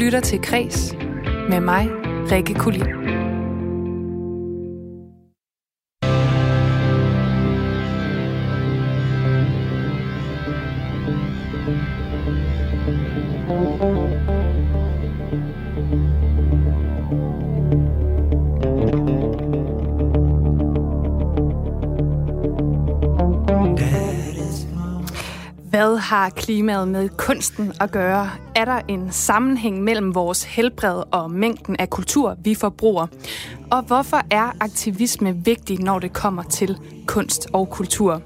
lytter til Kres med mig, Rikke Kulin. Har klimaet med kunsten at gøre? Er der en sammenhæng mellem vores helbred og mængden af kultur, vi forbruger? Og hvorfor er aktivisme vigtig, når det kommer til kunst og kultur?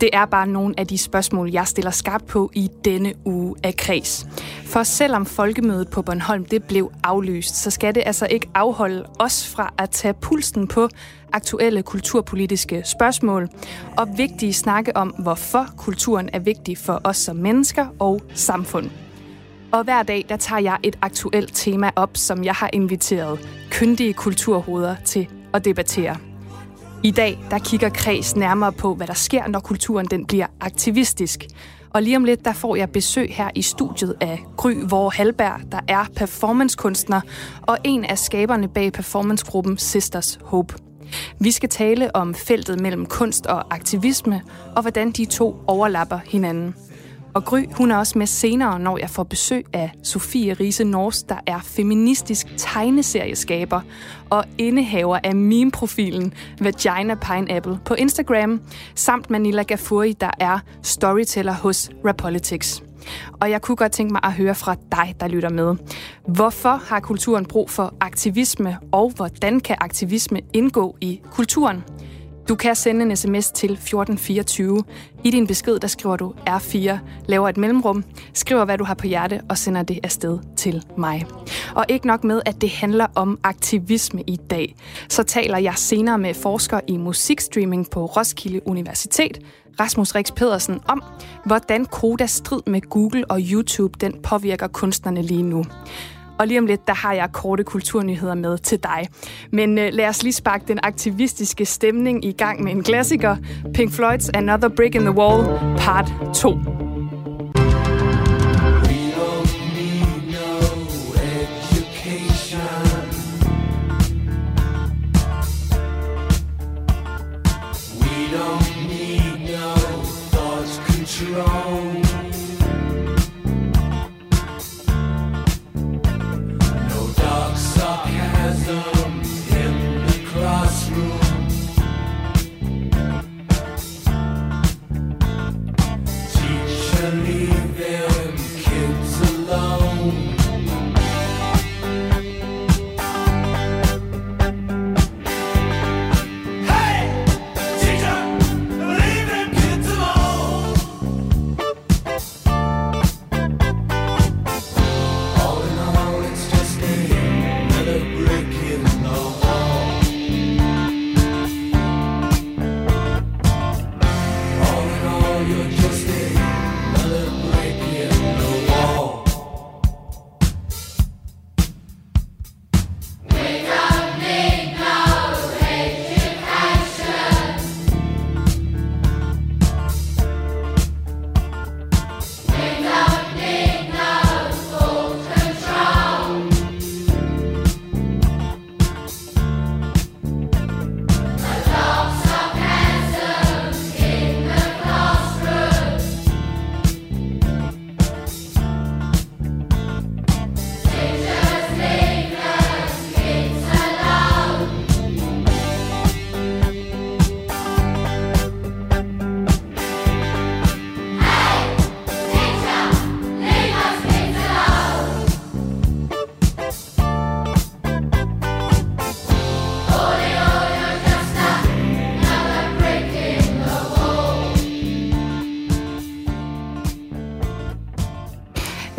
Det er bare nogle af de spørgsmål, jeg stiller skarpt på i denne uge af Kreds. For selvom folkemødet på Bornholm det blev aflyst, så skal det altså ikke afholde os fra at tage pulsen på aktuelle kulturpolitiske spørgsmål og vigtige snakke om, hvorfor kulturen er vigtig for os som mennesker og samfund. Og hver dag, der tager jeg et aktuelt tema op, som jeg har inviteret kyndige kulturhoveder til at debattere. I dag der kigger Kreds nærmere på, hvad der sker, når kulturen den bliver aktivistisk. Og lige om lidt, der får jeg besøg her i studiet af Gry Vore Halberg, der er performancekunstner og en af skaberne bag performancegruppen Sisters Hope. Vi skal tale om feltet mellem kunst og aktivisme, og hvordan de to overlapper hinanden. Og Gry, hun er også med senere, når jeg får besøg af Sofie Riese Nors, der er feministisk tegneserieskaber og indehaver af meme-profilen Vagina Pineapple på Instagram, samt Manila Gafuri, der er storyteller hos Rapolitics. Og jeg kunne godt tænke mig at høre fra dig, der lytter med. Hvorfor har kulturen brug for aktivisme, og hvordan kan aktivisme indgå i kulturen? Du kan sende en sms til 1424. I din besked, der skriver du R4, laver et mellemrum, skriver, hvad du har på hjerte, og sender det afsted til mig. Og ikke nok med, at det handler om aktivisme i dag, så taler jeg senere med forsker i musikstreaming på Roskilde Universitet, Rasmus Rix Pedersen, om, hvordan Kodas strid med Google og YouTube den påvirker kunstnerne lige nu. Og lige om lidt, der har jeg korte kulturnyheder med til dig. Men øh, lad os lige sparke den aktivistiske stemning i gang med en klassiker. Pink Floyd's Another Brick in the Wall, part 2.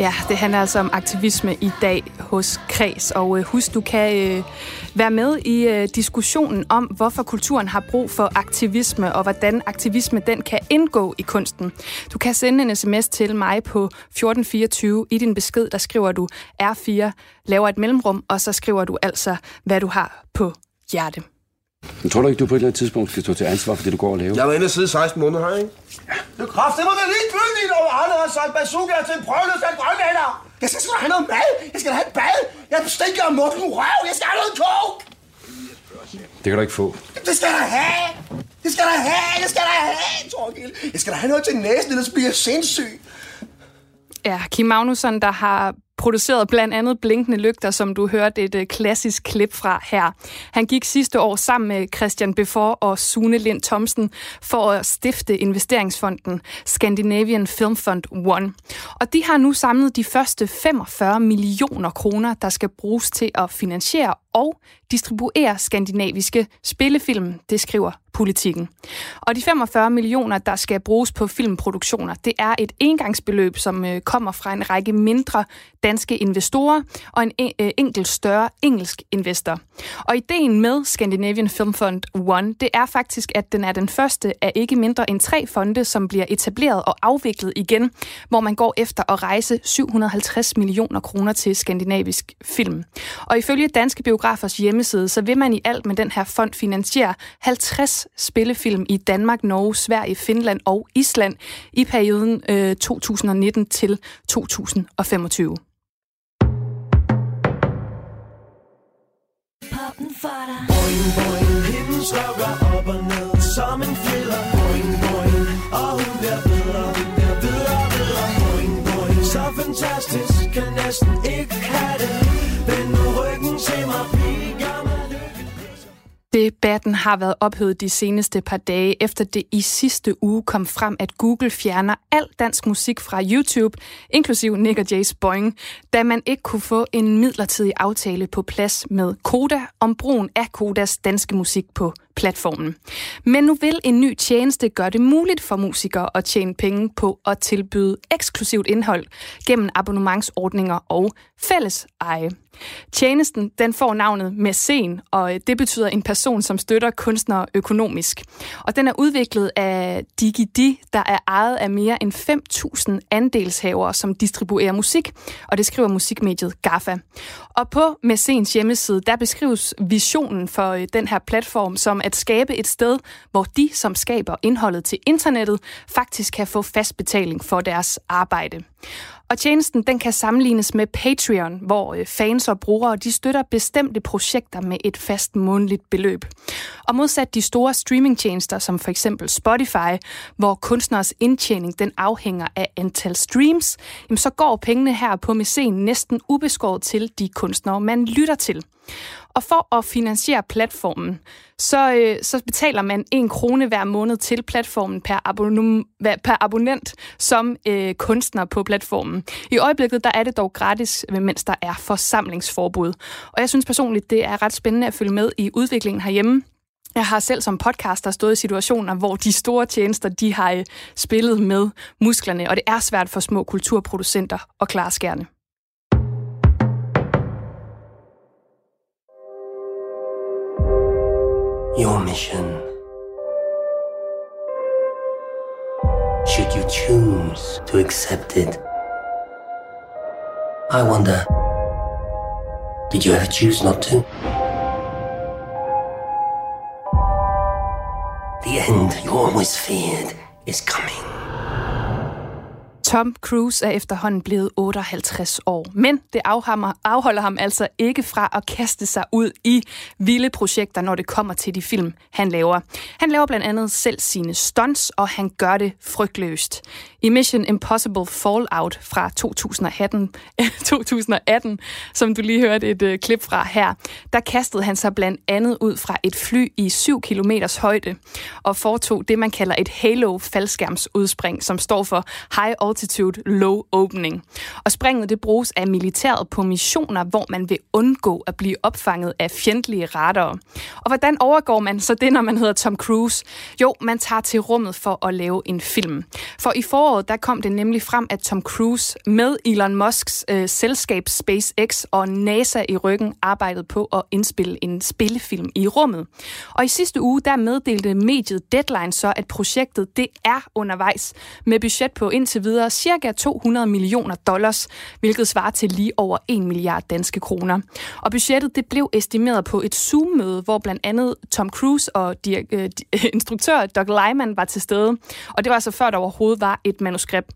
Ja, det handler altså om aktivisme i dag hos Kreds. Og øh, husk, du kan øh, være med i øh, diskussionen om, hvorfor kulturen har brug for aktivisme, og hvordan aktivisme den kan indgå i kunsten. Du kan sende en sms til mig på 1424. I din besked, der skriver du R4, laver et mellemrum, og så skriver du altså, hvad du har på hjerte. Men tror du ikke, du på et eller andet tidspunkt skal stå til ansvar for det, du går og laver? Jeg var inde og sidde 16 måneder her, ikke? Ja. Det er kraft, det være ligegyldigt, og alle har solgt bazookaer til en prøveløsladt grønlænder. Jeg skal sgu have noget mad. Jeg skal have et bad. Jeg stikker af muffen røv. Jeg skal have noget coke. Det kan du ikke få. Det skal der have. Det skal der have. Det skal der have, Torgild. Jeg skal der have noget til næsen, ellers bliver jeg sindssyg. Ja, Kim Magnusson, der har produceret blandt andet Blinkende Lygter, som du hørte et øh, klassisk klip fra her. Han gik sidste år sammen med Christian Befor og Sune Lind Thomsen for at stifte investeringsfonden Scandinavian Film Fund 1. Og de har nu samlet de første 45 millioner kroner, der skal bruges til at finansiere og distribuere skandinaviske spillefilm, det skriver politikken. Og de 45 millioner, der skal bruges på filmproduktioner, det er et engangsbeløb, som øh, kommer fra en række mindre danske investorer og en øh, enkelt større engelsk investor. Og ideen med Scandinavian Film Fund One, det er faktisk, at den er den første af ikke mindre end tre fonde, som bliver etableret og afviklet igen, hvor man går efter at rejse 750 millioner kroner til skandinavisk film. Og ifølge Danske Biografers hjemmeside, så vil man i alt med den her fond finansiere 50 spillefilm i Danmark, Norge, Sverige, Finland og Island i perioden øh, 2019 til 2025. Poppen for dig. Boing, boing, himlen slukker op og ned som en fjeder. Boing, boing, og hun bliver bedre, hun bliver bedre, bedre. Boing, boing, så fantastisk, kan næsten ikke have det. Debatten har været ophedet de seneste par dage, efter det i sidste uge kom frem, at Google fjerner al dansk musik fra YouTube, inklusiv Nick og Jays Boing, da man ikke kunne få en midlertidig aftale på plads med Koda om brugen af Kodas danske musik på platformen. Men nu vil en ny tjeneste gøre det muligt for musikere at tjene penge på at tilbyde eksklusivt indhold gennem abonnementsordninger og fælles eje. Tjenesten den får navnet Mæcen, og det betyder en person, som støtter kunstnere økonomisk. Og den er udviklet af DigiDi, der er ejet af mere end 5.000 andelshavere, som distribuerer musik, og det skriver musikmediet GAFA. Og på Mæcens hjemmeside, der beskrives visionen for øh, den her platform som at skabe et sted, hvor de, som skaber indholdet til internettet, faktisk kan få fast betaling for deres arbejde. Og tjenesten den kan sammenlignes med Patreon, hvor øh, fans og brugere de støtter bestemte projekter med et fast månedligt beløb. Og modsat de store streamingtjenester som for eksempel Spotify, hvor kunstners indtjening den afhænger af antal streams, jamen så går pengene her på Mæcen næsten ubeskåret til de kunstnere, man lytter til. Og for at finansiere platformen, så, øh, så betaler man en krone hver måned til platformen per, abonnem, per abonnent som øh, kunstner på platformen. I øjeblikket der er det dog gratis, mens der er forsamlingsforbud. Og jeg synes personligt, det er ret spændende at følge med i udviklingen herhjemme. Jeg har selv som podcaster stået i situationer, hvor de store tjenester, de har øh, spillet med musklerne, og det er svært for små kulturproducenter at klare skærne. Your mission. Should you choose to accept it? I wonder, did you ever choose not to? The end you always feared is coming. Tom Cruise er efterhånden blevet 58 år, men det afholder ham altså ikke fra at kaste sig ud i vilde projekter, når det kommer til de film, han laver. Han laver blandt andet selv sine stunts, og han gør det frygtløst. I Mission Impossible Fallout fra 2018, 2018 som du lige hørte et uh, klip fra her, der kastede han sig blandt andet ud fra et fly i 7 km højde og foretog det, man kalder et halo-faldskærmsudspring, som står for High Altitude Low Opening. Og springet det bruges af militæret på missioner, hvor man vil undgå at blive opfanget af fjendtlige radarer. Og hvordan overgår man så det, når man hedder Tom Cruise? Jo, man tager til rummet for at lave en film. For i foråret der kom det nemlig frem, at Tom Cruise med Elon Musks øh, selskab SpaceX og NASA i ryggen arbejdede på at indspille en spillefilm i rummet. Og i sidste uge der meddelte mediet Deadline så, at projektet det er undervejs med budget på indtil videre koster cirka 200 millioner dollars, hvilket svarer til lige over 1 milliard danske kroner. Og budgettet det blev estimeret på et Zoom-møde, hvor blandt andet Tom Cruise og øh, instruktør Doug Lyman var til stede. Og det var så før der overhovedet var et manuskript.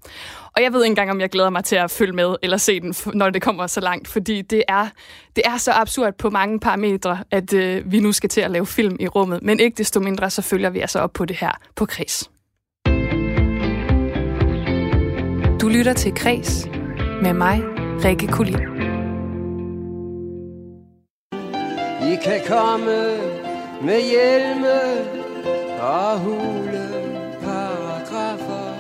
Og jeg ved ikke engang, om jeg glæder mig til at følge med eller se den, når det kommer så langt, fordi det er, det er så absurd på mange parametre, at øh, vi nu skal til at lave film i rummet. Men ikke desto mindre, så følger vi altså op på det her på kris. Du lytter til Kres med mig, Rikke Kulin. I kan komme med hjelme og hule paragrafer,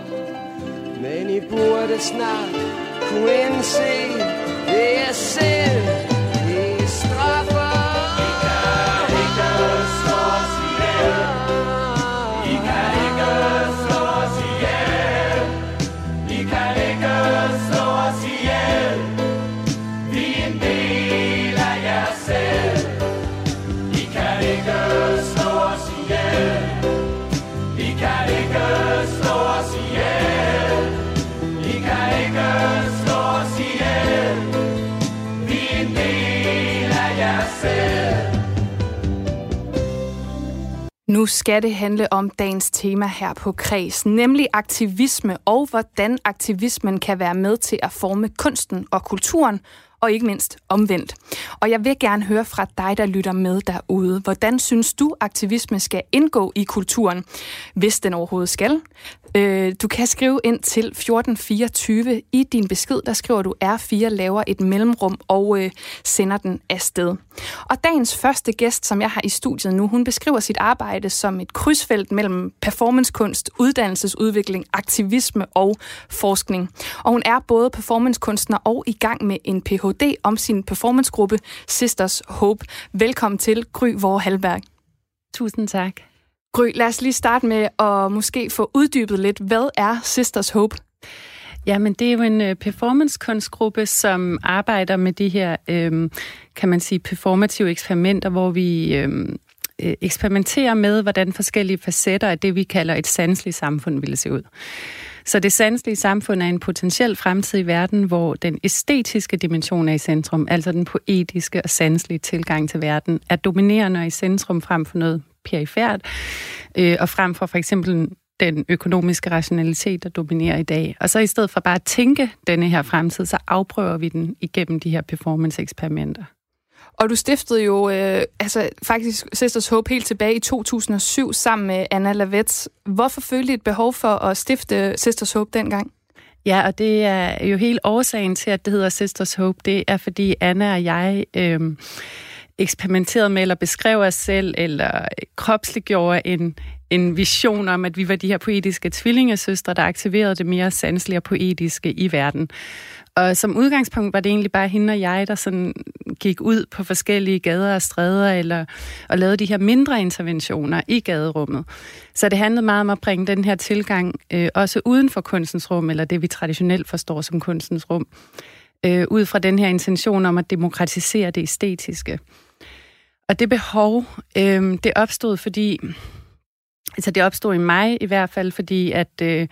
men I burde snart kunne indse, det er selv, Nu skal det handle om dagens tema her på Kreds, nemlig aktivisme og hvordan aktivismen kan være med til at forme kunsten og kulturen, og ikke mindst omvendt. Og jeg vil gerne høre fra dig, der lytter med derude. Hvordan synes du, aktivisme skal indgå i kulturen, hvis den overhovedet skal? Øh, du kan skrive ind til 1424. I din besked, der skriver du R4, laver et mellemrum og øh, sender den afsted. Og dagens første gæst, som jeg har i studiet nu, hun beskriver sit arbejde som et krydsfelt mellem performancekunst, uddannelsesudvikling, aktivisme og forskning. Og hun er både performancekunstner og i gang med en Ph.D. om sin performancegruppe Sisters Hope. Velkommen til Gry Vore Halberg. Tusind tak. Gry, lad os lige starte med at måske få uddybet lidt. Hvad er Sisters Hope? Jamen, det er jo en øh, performancekunstgruppe, som arbejder med de her, øhm, kan man sige, performative eksperimenter, hvor vi øhm, øh, eksperimenterer med, hvordan forskellige facetter af det, vi kalder et sanseligt samfund, ville se ud. Så det sanselige samfund er en potentiel fremtid i verden, hvor den æstetiske dimension er i centrum, altså den poetiske og sanselige tilgang til verden, er dominerende og i centrum frem for noget perifært, øh, og frem for for eksempel den økonomiske rationalitet, der dominerer i dag. Og så i stedet for bare at tænke denne her fremtid, så afprøver vi den igennem de her performance-eksperimenter. Og du stiftede jo øh, altså faktisk Sisters Hope helt tilbage i 2007 sammen med Anna Lavets. Hvorfor følte I et behov for at stifte Sisters Hope dengang? Ja, og det er jo helt årsagen til, at det hedder Sisters Hope. Det er, fordi Anna og jeg... Øh, eksperimenterede med eller beskrev os selv, eller kropsliggjorde en, en vision om, at vi var de her poetiske tvillingesøstre, der aktiverede det mere sanselige og poetiske i verden. Og som udgangspunkt var det egentlig bare hende og jeg, der sådan gik ud på forskellige gader og stræder, eller, og lavede de her mindre interventioner i gaderummet. Så det handlede meget om at bringe den her tilgang øh, også uden for kunstens rum, eller det vi traditionelt forstår som kunstens rum, øh, ud fra den her intention om at demokratisere det æstetiske. Og det behov, øh, det opstod, fordi altså det opstod i mig i hvert fald, fordi at øh,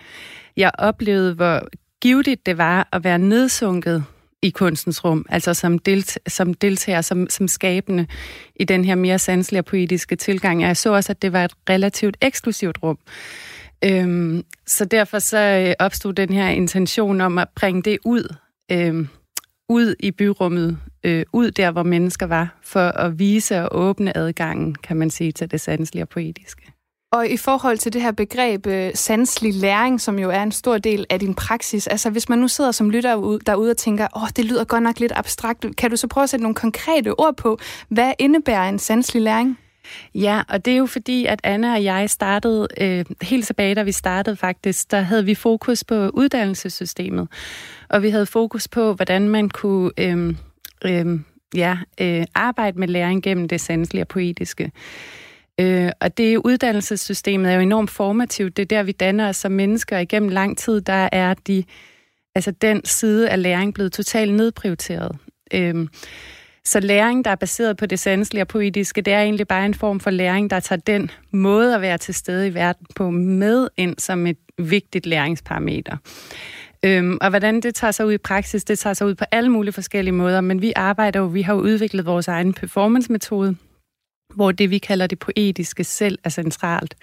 jeg oplevede, hvor givetigt det var at være nedsunket i kunstens rum, altså som, delt, som deltager, som, som skabende i den her mere sanselige og poetiske tilgang. Jeg så også, at det var et relativt eksklusivt rum. Øhm, så derfor så øh, opstod den her intention om at bringe det ud, øhm, ud i byrummet, øh, ud der, hvor mennesker var, for at vise og åbne adgangen, kan man sige, til det sanselige og poetiske. Og i forhold til det her begreb øh, sanselig læring, som jo er en stor del af din praksis, altså hvis man nu sidder som lytter derude og tænker, åh, det lyder godt nok lidt abstrakt, kan du så prøve at sætte nogle konkrete ord på, hvad indebærer en sanselig læring? Ja, og det er jo fordi, at Anna og jeg startede, øh, helt tilbage da vi startede faktisk, der havde vi fokus på uddannelsessystemet, og vi havde fokus på, hvordan man kunne øh, øh, ja, øh, arbejde med læring gennem det sanselige og poetiske. Øh, og det uddannelsessystemet er jo enormt formativt. Det er der, vi danner os som mennesker. Igennem lang tid, der er de, altså den side af læring blevet totalt nedprioriteret. Øh, så læring, der er baseret på det sanselige og poetiske, det er egentlig bare en form for læring, der tager den måde at være til stede i verden på med ind som et vigtigt læringsparameter. Øhm, og hvordan det tager sig ud i praksis, det tager sig ud på alle mulige forskellige måder, men vi arbejder jo, vi har jo udviklet vores egen performance-metode, hvor det, vi kalder det poetiske selv, er centralt.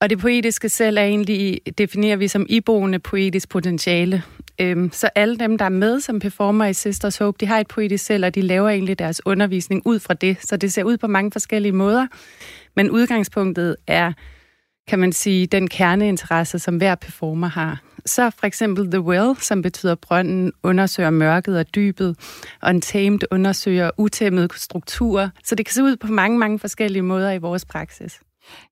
Og det poetiske selv er egentlig, definerer vi som iboende poetisk potentiale. Øhm, så alle dem, der er med som performer i Sisters Hope, de har et poetisk selv, og de laver egentlig deres undervisning ud fra det. Så det ser ud på mange forskellige måder. Men udgangspunktet er, kan man sige, den kerneinteresse, som hver performer har. Så for eksempel The Well, som betyder brønden, undersøger mørket og dybet, og Untamed undersøger utæmmede strukturer. Så det kan se ud på mange, mange forskellige måder i vores praksis.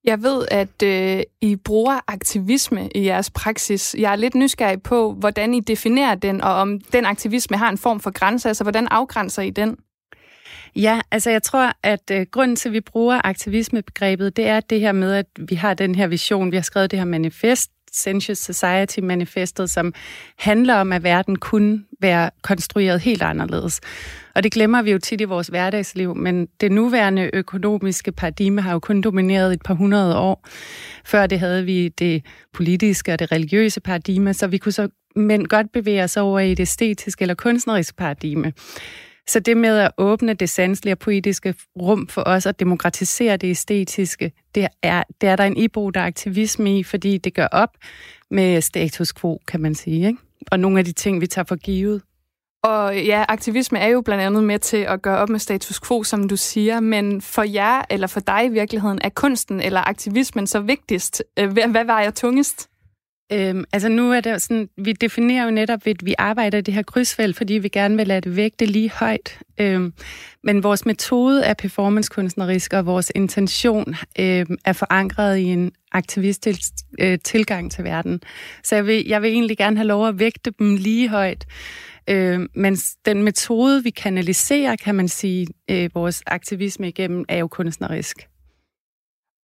Jeg ved, at øh, I bruger aktivisme i jeres praksis. Jeg er lidt nysgerrig på, hvordan I definerer den, og om den aktivisme har en form for grænse. Altså, hvordan afgrænser I den? Ja, altså jeg tror, at øh, grunden til, at vi bruger aktivismebegrebet, det er det her med, at vi har den her vision, vi har skrevet det her manifest, Sensuous Society Manifestet, som handler om, at verden kunne være konstrueret helt anderledes. Og det glemmer vi jo tit i vores hverdagsliv, men det nuværende økonomiske paradigme har jo kun domineret et par hundrede år. Før det havde vi det politiske og det religiøse paradigme, så vi kunne så men godt bevæge os over i det æstetiske eller kunstneriske paradigme. Så det med at åbne det sanselige og poetiske rum for os og demokratisere det æstetiske, det er, det er der en iboende aktivisme i, fordi det gør op med status quo, kan man sige. Ikke? Og nogle af de ting, vi tager for givet. Og ja, aktivisme er jo blandt andet med til at gøre op med status quo, som du siger, men for jer, eller for dig i virkeligheden, er kunsten eller aktivismen så vigtigst? Øh, hvad, hvad vejer tungest? Øhm, altså nu er det sådan, vi definerer jo netop, at vi arbejder i det her krydsfelt, fordi vi gerne vil lade det vægte lige højt. Øhm, men vores metode er performancekunstnerisk, og vores intention øhm, er forankret i en aktivistisk øh, tilgang til verden. Så jeg vil, jeg vil egentlig gerne have lov at vægte dem lige højt. Øh, men den metode, vi kanaliserer, kan man sige, øh, vores aktivisme igennem, er jo kunstnerisk.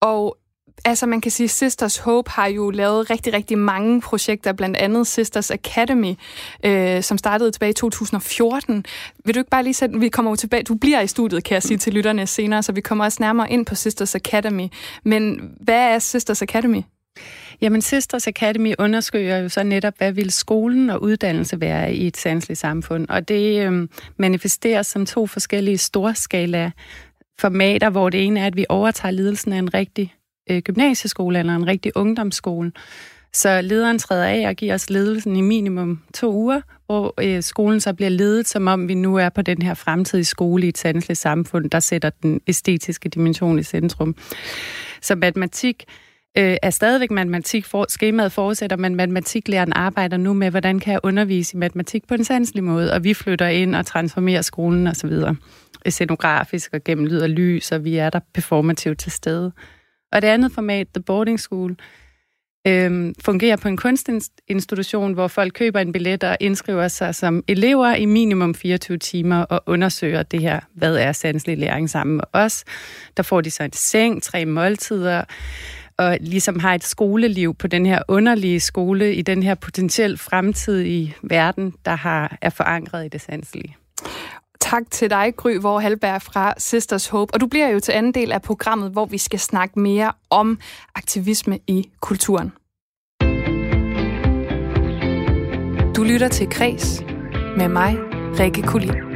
Og altså man kan sige, Sisters Hope har jo lavet rigtig, rigtig mange projekter, blandt andet Sisters Academy, øh, som startede tilbage i 2014. Vil du ikke bare lige sætte, vi kommer jo tilbage, du bliver i studiet, kan jeg sige til lytterne senere, så vi kommer også nærmere ind på Sisters Academy. Men hvad er Sisters Academy? Jamen, Sisters Academy undersøger jo så netop, hvad vil skolen og uddannelse være i et sandsligt samfund. Og det øh, manifesteres som to forskellige storskala formater, hvor det ene er, at vi overtager lidelsen af en rigtig øh, gymnasieskole eller en rigtig ungdomsskole. Så lederen træder af og giver os ledelsen i minimum to uger, hvor øh, skolen så bliver ledet, som om vi nu er på den her fremtidige skole i et sandsligt samfund, der sætter den æstetiske dimension i centrum. Så matematik øh, er stadigvæk matematik. For, skemaet fortsætter, men matematiklæreren arbejder nu med, hvordan kan jeg undervise i matematik på en sanselig måde, og vi flytter ind og transformerer skolen osv. Øh, scenografisk og gennem lyd og lys, og vi er der performativt til stede. Og det andet format, The Boarding School, øhm, fungerer på en kunstinstitution, hvor folk køber en billet og indskriver sig som elever i minimum 24 timer og undersøger det her, hvad er sanselig læring sammen med os. Der får de så en seng, tre måltider, og ligesom har et skoleliv på den her underlige skole i den her potentielt fremtidige verden, der har, er forankret i det sanselige. Tak til dig, Gry Vore Halberg fra Sisters Hope. Og du bliver jo til anden del af programmet, hvor vi skal snakke mere om aktivisme i kulturen. Du lytter til Kres med mig, Rikke Kulin.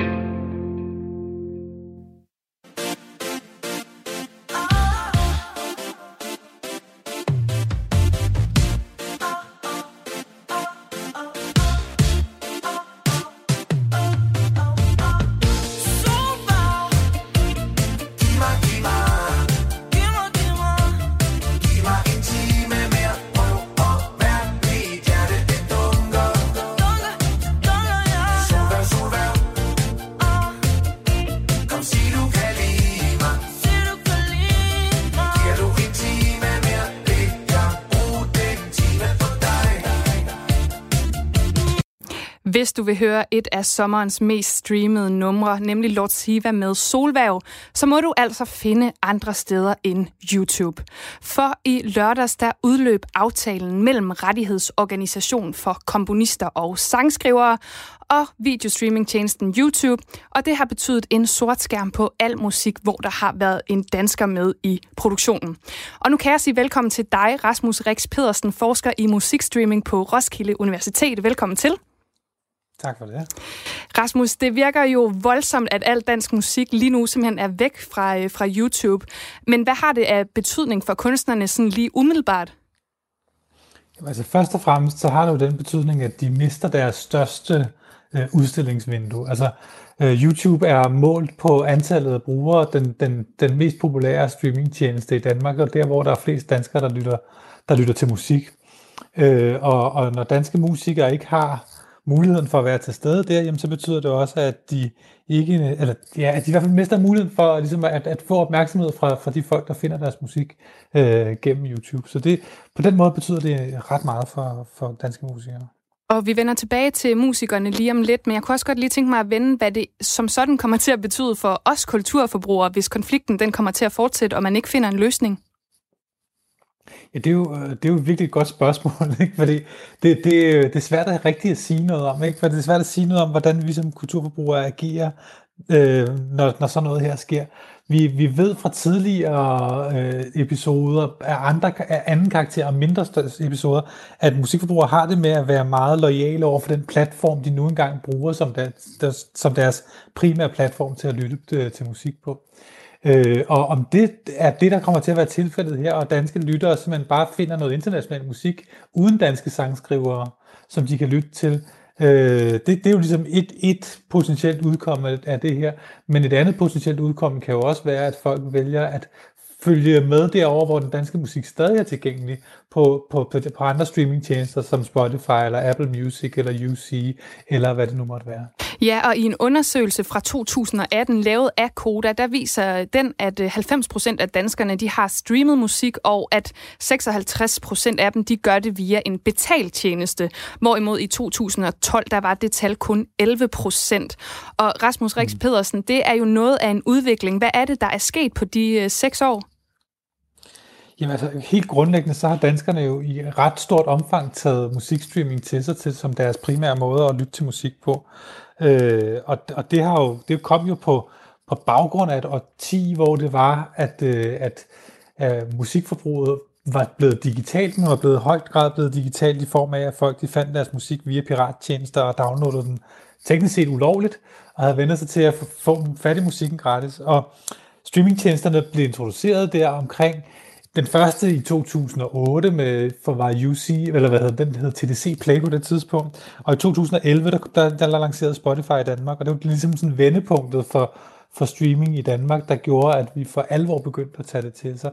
Hvis du vil høre et af sommerens mest streamede numre, nemlig Lord Siva med Solværv, så må du altså finde andre steder end YouTube. For i lørdags der udløb aftalen mellem rettighedsorganisation for komponister og sangskrivere og videostreamingtjenesten YouTube, og det har betydet en sort skærm på al musik, hvor der har været en dansker med i produktionen. Og nu kan jeg sige velkommen til dig, Rasmus Rex Pedersen, forsker i musikstreaming på Roskilde Universitet. Velkommen til. Tak for det. Rasmus, det virker jo voldsomt, at al dansk musik lige nu simpelthen er væk fra, øh, fra YouTube. Men hvad har det af betydning for kunstnerne sådan lige umiddelbart? Jamen, altså først og fremmest så har det jo den betydning, at de mister deres største øh, udstillingsvindue. Altså øh, YouTube er målt på antallet af brugere, den, den, den mest populære streamingtjeneste i Danmark, og der hvor der er flest danskere, der lytter, der lytter til musik. Øh, og, og når danske musikere ikke har muligheden for at være til stede der, jamen, så betyder det også, at de ikke, eller, ja, at de i hvert fald mister muligheden for ligesom at, at få opmærksomhed fra, fra de folk, der finder deres musik øh, gennem YouTube. Så det, på den måde betyder det ret meget for, for danske musikere. Og vi vender tilbage til musikerne lige om lidt, men jeg kunne også godt lige tænke mig at vende, hvad det som sådan kommer til at betyde for os kulturforbrugere, hvis konflikten den kommer til at fortsætte, og man ikke finder en løsning. Ja, det er, jo, øh, det er jo virkelig et godt spørgsmål, ikke? fordi det, det, øh, det er svært at rigtigt at sige noget om, ikke? for det er svært at sige noget om, hvordan vi som kulturforbrugere agerer, øh, når, når sådan noget her sker. Vi, vi ved fra tidligere øh, episoder af, andre, af anden karakter og mindre episoder, at musikforbrugere har det med at være meget lojale over for den platform, de nu engang bruger som, der, der, som deres primære platform til at lytte øh, til musik på. Øh, Øh, og om det er det, der kommer til at være tilfældet her, og danske lyttere simpelthen bare finder noget international musik uden danske sangskrivere, som de kan lytte til, øh, det, det er jo ligesom et, et potentielt udkomme af det her. Men et andet potentielt udkomme kan jo også være, at folk vælger at følge med derover, hvor den danske musik stadig er tilgængelig på, på, på, på andre streamingtjenester som Spotify eller Apple Music eller UC eller hvad det nu måtte være. Ja, og i en undersøgelse fra 2018 lavet af Koda, der viser den, at 90 øh, procent af danskerne de har streamet musik, og at 56 procent af dem de gør det via en betaltjeneste. Hvorimod i 2012, der var det tal kun 11 procent. Og Rasmus Rix mm. Pedersen, det er jo noget af en udvikling. Hvad er det, der er sket på de øh, seks år? Jamen altså, helt grundlæggende, så har danskerne jo i ret stort omfang taget musikstreaming til sig til som deres primære måde at lytte til musik på. Øh, og, og det har jo, det kom jo på, på baggrund af et årti, hvor det var, at, øh, at øh, musikforbruget var blevet digitalt, men var blevet højt grad blevet digitalt i form af, at folk de fandt deres musik via pirattjenester og downloadede den teknisk set ulovligt, og havde vendt sig til at få fat i musikken gratis. Og streamingtjenesterne blev introduceret der omkring den første i 2008 med, for var UC, eller hvad hedder den, hed TDC Play på det tidspunkt. Og i 2011, der, der, der lancerede Spotify i Danmark, og det var ligesom sådan vendepunktet for, for streaming i Danmark, der gjorde, at vi for alvor begyndte at tage det til sig.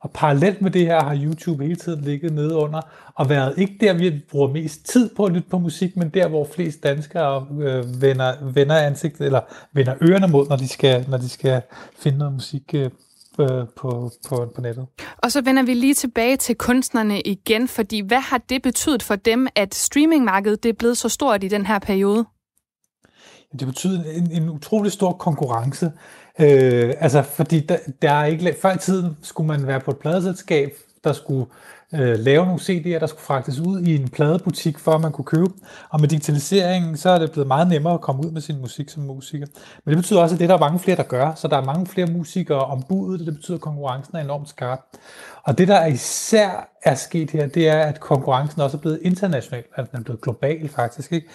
Og parallelt med det her har YouTube hele tiden ligget nede under, og været ikke der, vi bruger mest tid på at lytte på musik, men der, hvor flest danskere øh, vender, vender ansigtet, eller vender ørerne mod, når de skal, når de skal finde noget musik øh, på, på, på, på nettet. Og så vender vi lige tilbage til kunstnerne igen, fordi hvad har det betydet for dem, at streamingmarkedet det er blevet så stort i den her periode? Det betyder en, en utrolig stor konkurrence. Øh, altså, fordi der, der er ikke... Før i tiden skulle man være på et pladeselskab, der skulle øh, lave nogle CD'er, der skulle fragtes ud i en pladebutik, for at man kunne købe dem. Og med digitaliseringen, så er det blevet meget nemmere at komme ud med sin musik som musiker. Men det betyder også, at det der er mange flere, der gør. Så der er mange flere musikere om budet, det betyder, at konkurrencen er enormt skarp. Og det, der især er sket her, det er, at konkurrencen også er blevet international. Altså den er blevet global faktisk. Ikke?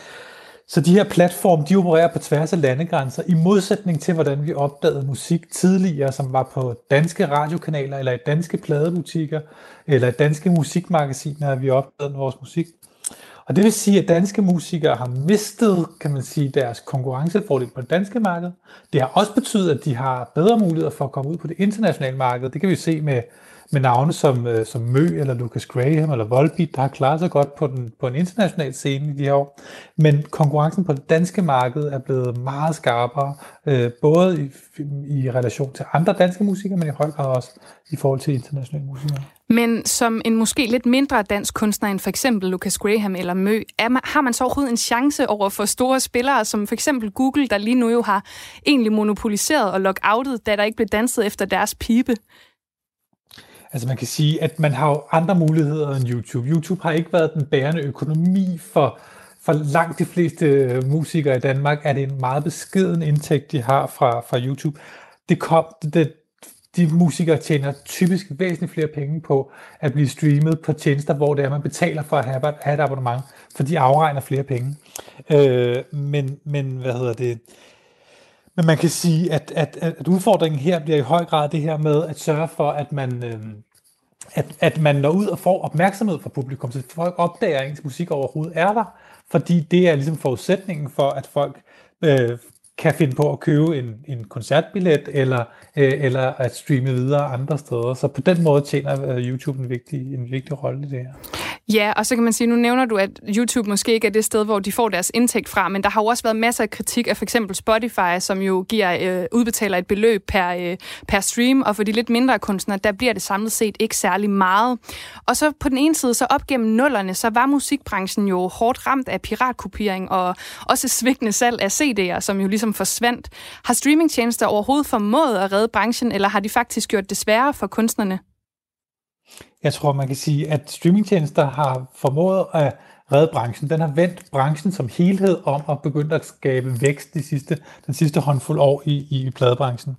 Så de her platforme, de opererer på tværs af landegrænser, i modsætning til, hvordan vi opdagede musik tidligere, som var på danske radiokanaler, eller i danske pladebutikker, eller i danske musikmagasiner, at vi opdagede vores musik. Og det vil sige, at danske musikere har mistet, kan man sige, deres konkurrencefordel på det danske marked. Det har også betydet, at de har bedre muligheder for at komme ud på det internationale marked. Det kan vi se med med navne som, øh, som Mø, eller Lucas Graham, eller Volbeat, der har klaret sig godt på, den, på en international scene i de her år. Men konkurrencen på det danske marked er blevet meget skarpere, øh, både i, i relation til andre danske musikere, men i høj grad også i forhold til internationale musikere. Men som en måske lidt mindre dansk kunstner end for eksempel Lucas Graham eller Mø, er man, har man så overhovedet en chance over for store spillere, som for eksempel Google, der lige nu jo har egentlig monopoliseret og lockoutet, da der ikke blev danset efter deres pipe? Altså man kan sige, at man har jo andre muligheder end YouTube. YouTube har ikke været den bærende økonomi for, for langt de fleste øh, musikere i Danmark, er det en meget beskeden indtægt, de har fra, fra YouTube. Det kom, det, de musikere tjener typisk væsentligt flere penge på at blive streamet på tjenester, hvor det er, man betaler for at have, have et abonnement, for de afregner flere penge. Øh, men, men hvad hedder det? Men man kan sige, at, at, at udfordringen her bliver i høj grad det her med at sørge for, at man, øh, at, at man når ud og får opmærksomhed fra publikum, så folk opdager, at ens musik overhovedet er der, fordi det er ligesom forudsætningen for, at folk øh, kan finde på at købe en, en koncertbillet eller, øh, eller at streame videre andre steder. Så på den måde tjener øh, YouTube en vigtig, en vigtig rolle i det her. Ja, og så kan man sige, nu nævner du, at YouTube måske ikke er det sted, hvor de får deres indtægt fra, men der har jo også været masser af kritik af for eksempel Spotify, som jo giver, øh, udbetaler et beløb per, øh, per stream, og for de lidt mindre kunstnere, der bliver det samlet set ikke særlig meget. Og så på den ene side, så op gennem nullerne, så var musikbranchen jo hårdt ramt af piratkopiering og også svigtende salg af CD'er, som jo ligesom forsvandt. Har streamingtjenester overhovedet formået at redde branchen, eller har de faktisk gjort det sværere for kunstnerne? Jeg tror, man kan sige, at streamingtjenester har formået at redde branchen. Den har vendt branchen som helhed om og begyndt at skabe vækst de sidste, den sidste håndfuld år i, i pladebranchen.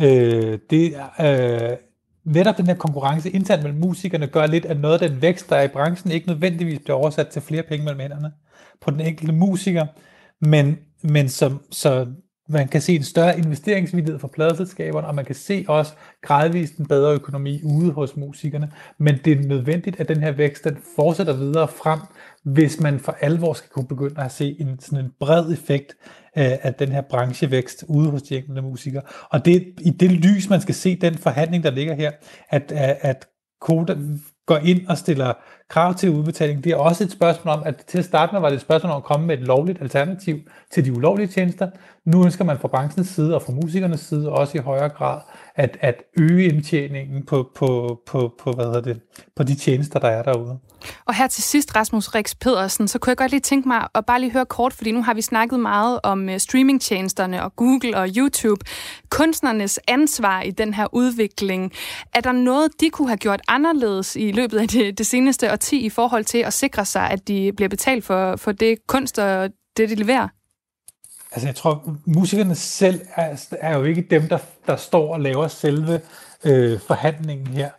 Øh, det øh, netop den her konkurrence internt mellem musikerne gør lidt, at noget af den vækst, der er i branchen, ikke nødvendigvis bliver oversat til flere penge mellem hænderne på den enkelte musiker, men, men som, så man kan se en større investeringsvillighed fra pladeselskaberne, og man kan se også gradvist en bedre økonomi ude hos musikerne. Men det er nødvendigt, at den her vækst den fortsætter videre frem, hvis man for alvor skal kunne begynde at se en, sådan en bred effekt af, af den her branchevækst ude hos de enkelte musikere. Og det er i det lys, man skal se den forhandling, der ligger her, at, at, at Koda går ind og stiller krav til udbetaling. Det er også et spørgsmål om, at til at starte med var det et spørgsmål om at komme med et lovligt alternativ til de ulovlige tjenester. Nu ønsker man fra branchens side og fra musikernes side også i højere grad at, at øge indtjeningen på, på, på, på, hvad hedder det, på de tjenester, der er derude. Og her til sidst, Rasmus Rix Pedersen, så kunne jeg godt lige tænke mig at bare lige høre kort, fordi nu har vi snakket meget om øh, streamingtjenesterne og Google og YouTube. Kunstnernes ansvar i den her udvikling. Er der noget, de kunne have gjort anderledes i løbet af det, det seneste årti i forhold til at sikre sig, at de bliver betalt for, for det kunst og det, de leverer? Altså jeg tror, musikerne selv er, er jo ikke dem, der, der står og laver selve øh, forhandlingen her.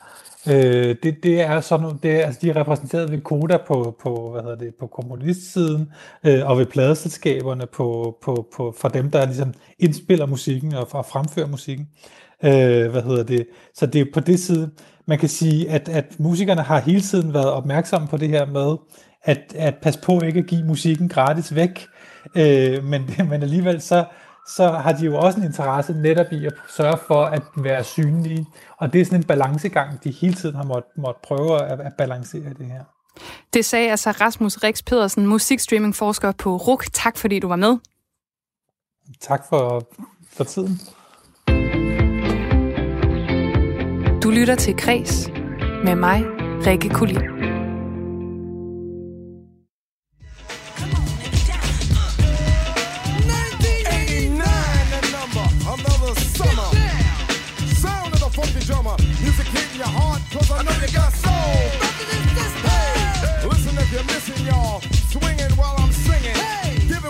Øh, det, det er sådan, det er, altså de er repræsenteret ved Koda på, på, hvad hedder det, på komponistsiden, øh, og ved pladeselskaberne på, på, på, for dem, der ligesom indspiller musikken og, og fremfører musikken. Øh, hvad hedder det? Så det er på det side, man kan sige, at, at musikerne har hele tiden været opmærksomme på det her med, at, at passe på ikke at give musikken gratis væk, øh, men, men alligevel så, så har de jo også en interesse netop i at sørge for at være synlige. Og det er sådan en balancegang, de hele tiden har måttet måtte prøve at, at balancere det her. Det sagde altså Rasmus Rix Pedersen, musikstreamingforsker på RUK. Tak fordi du var med. Tak for, for tiden. Du lytter til Kres med mig, Rikke Kulin. I know you got soul. Listen if you're missing, y'all. Swinging while I'm singing.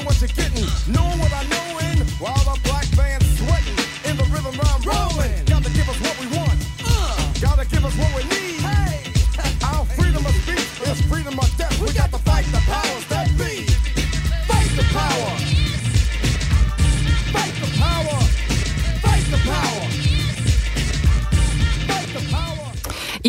What you're getting. No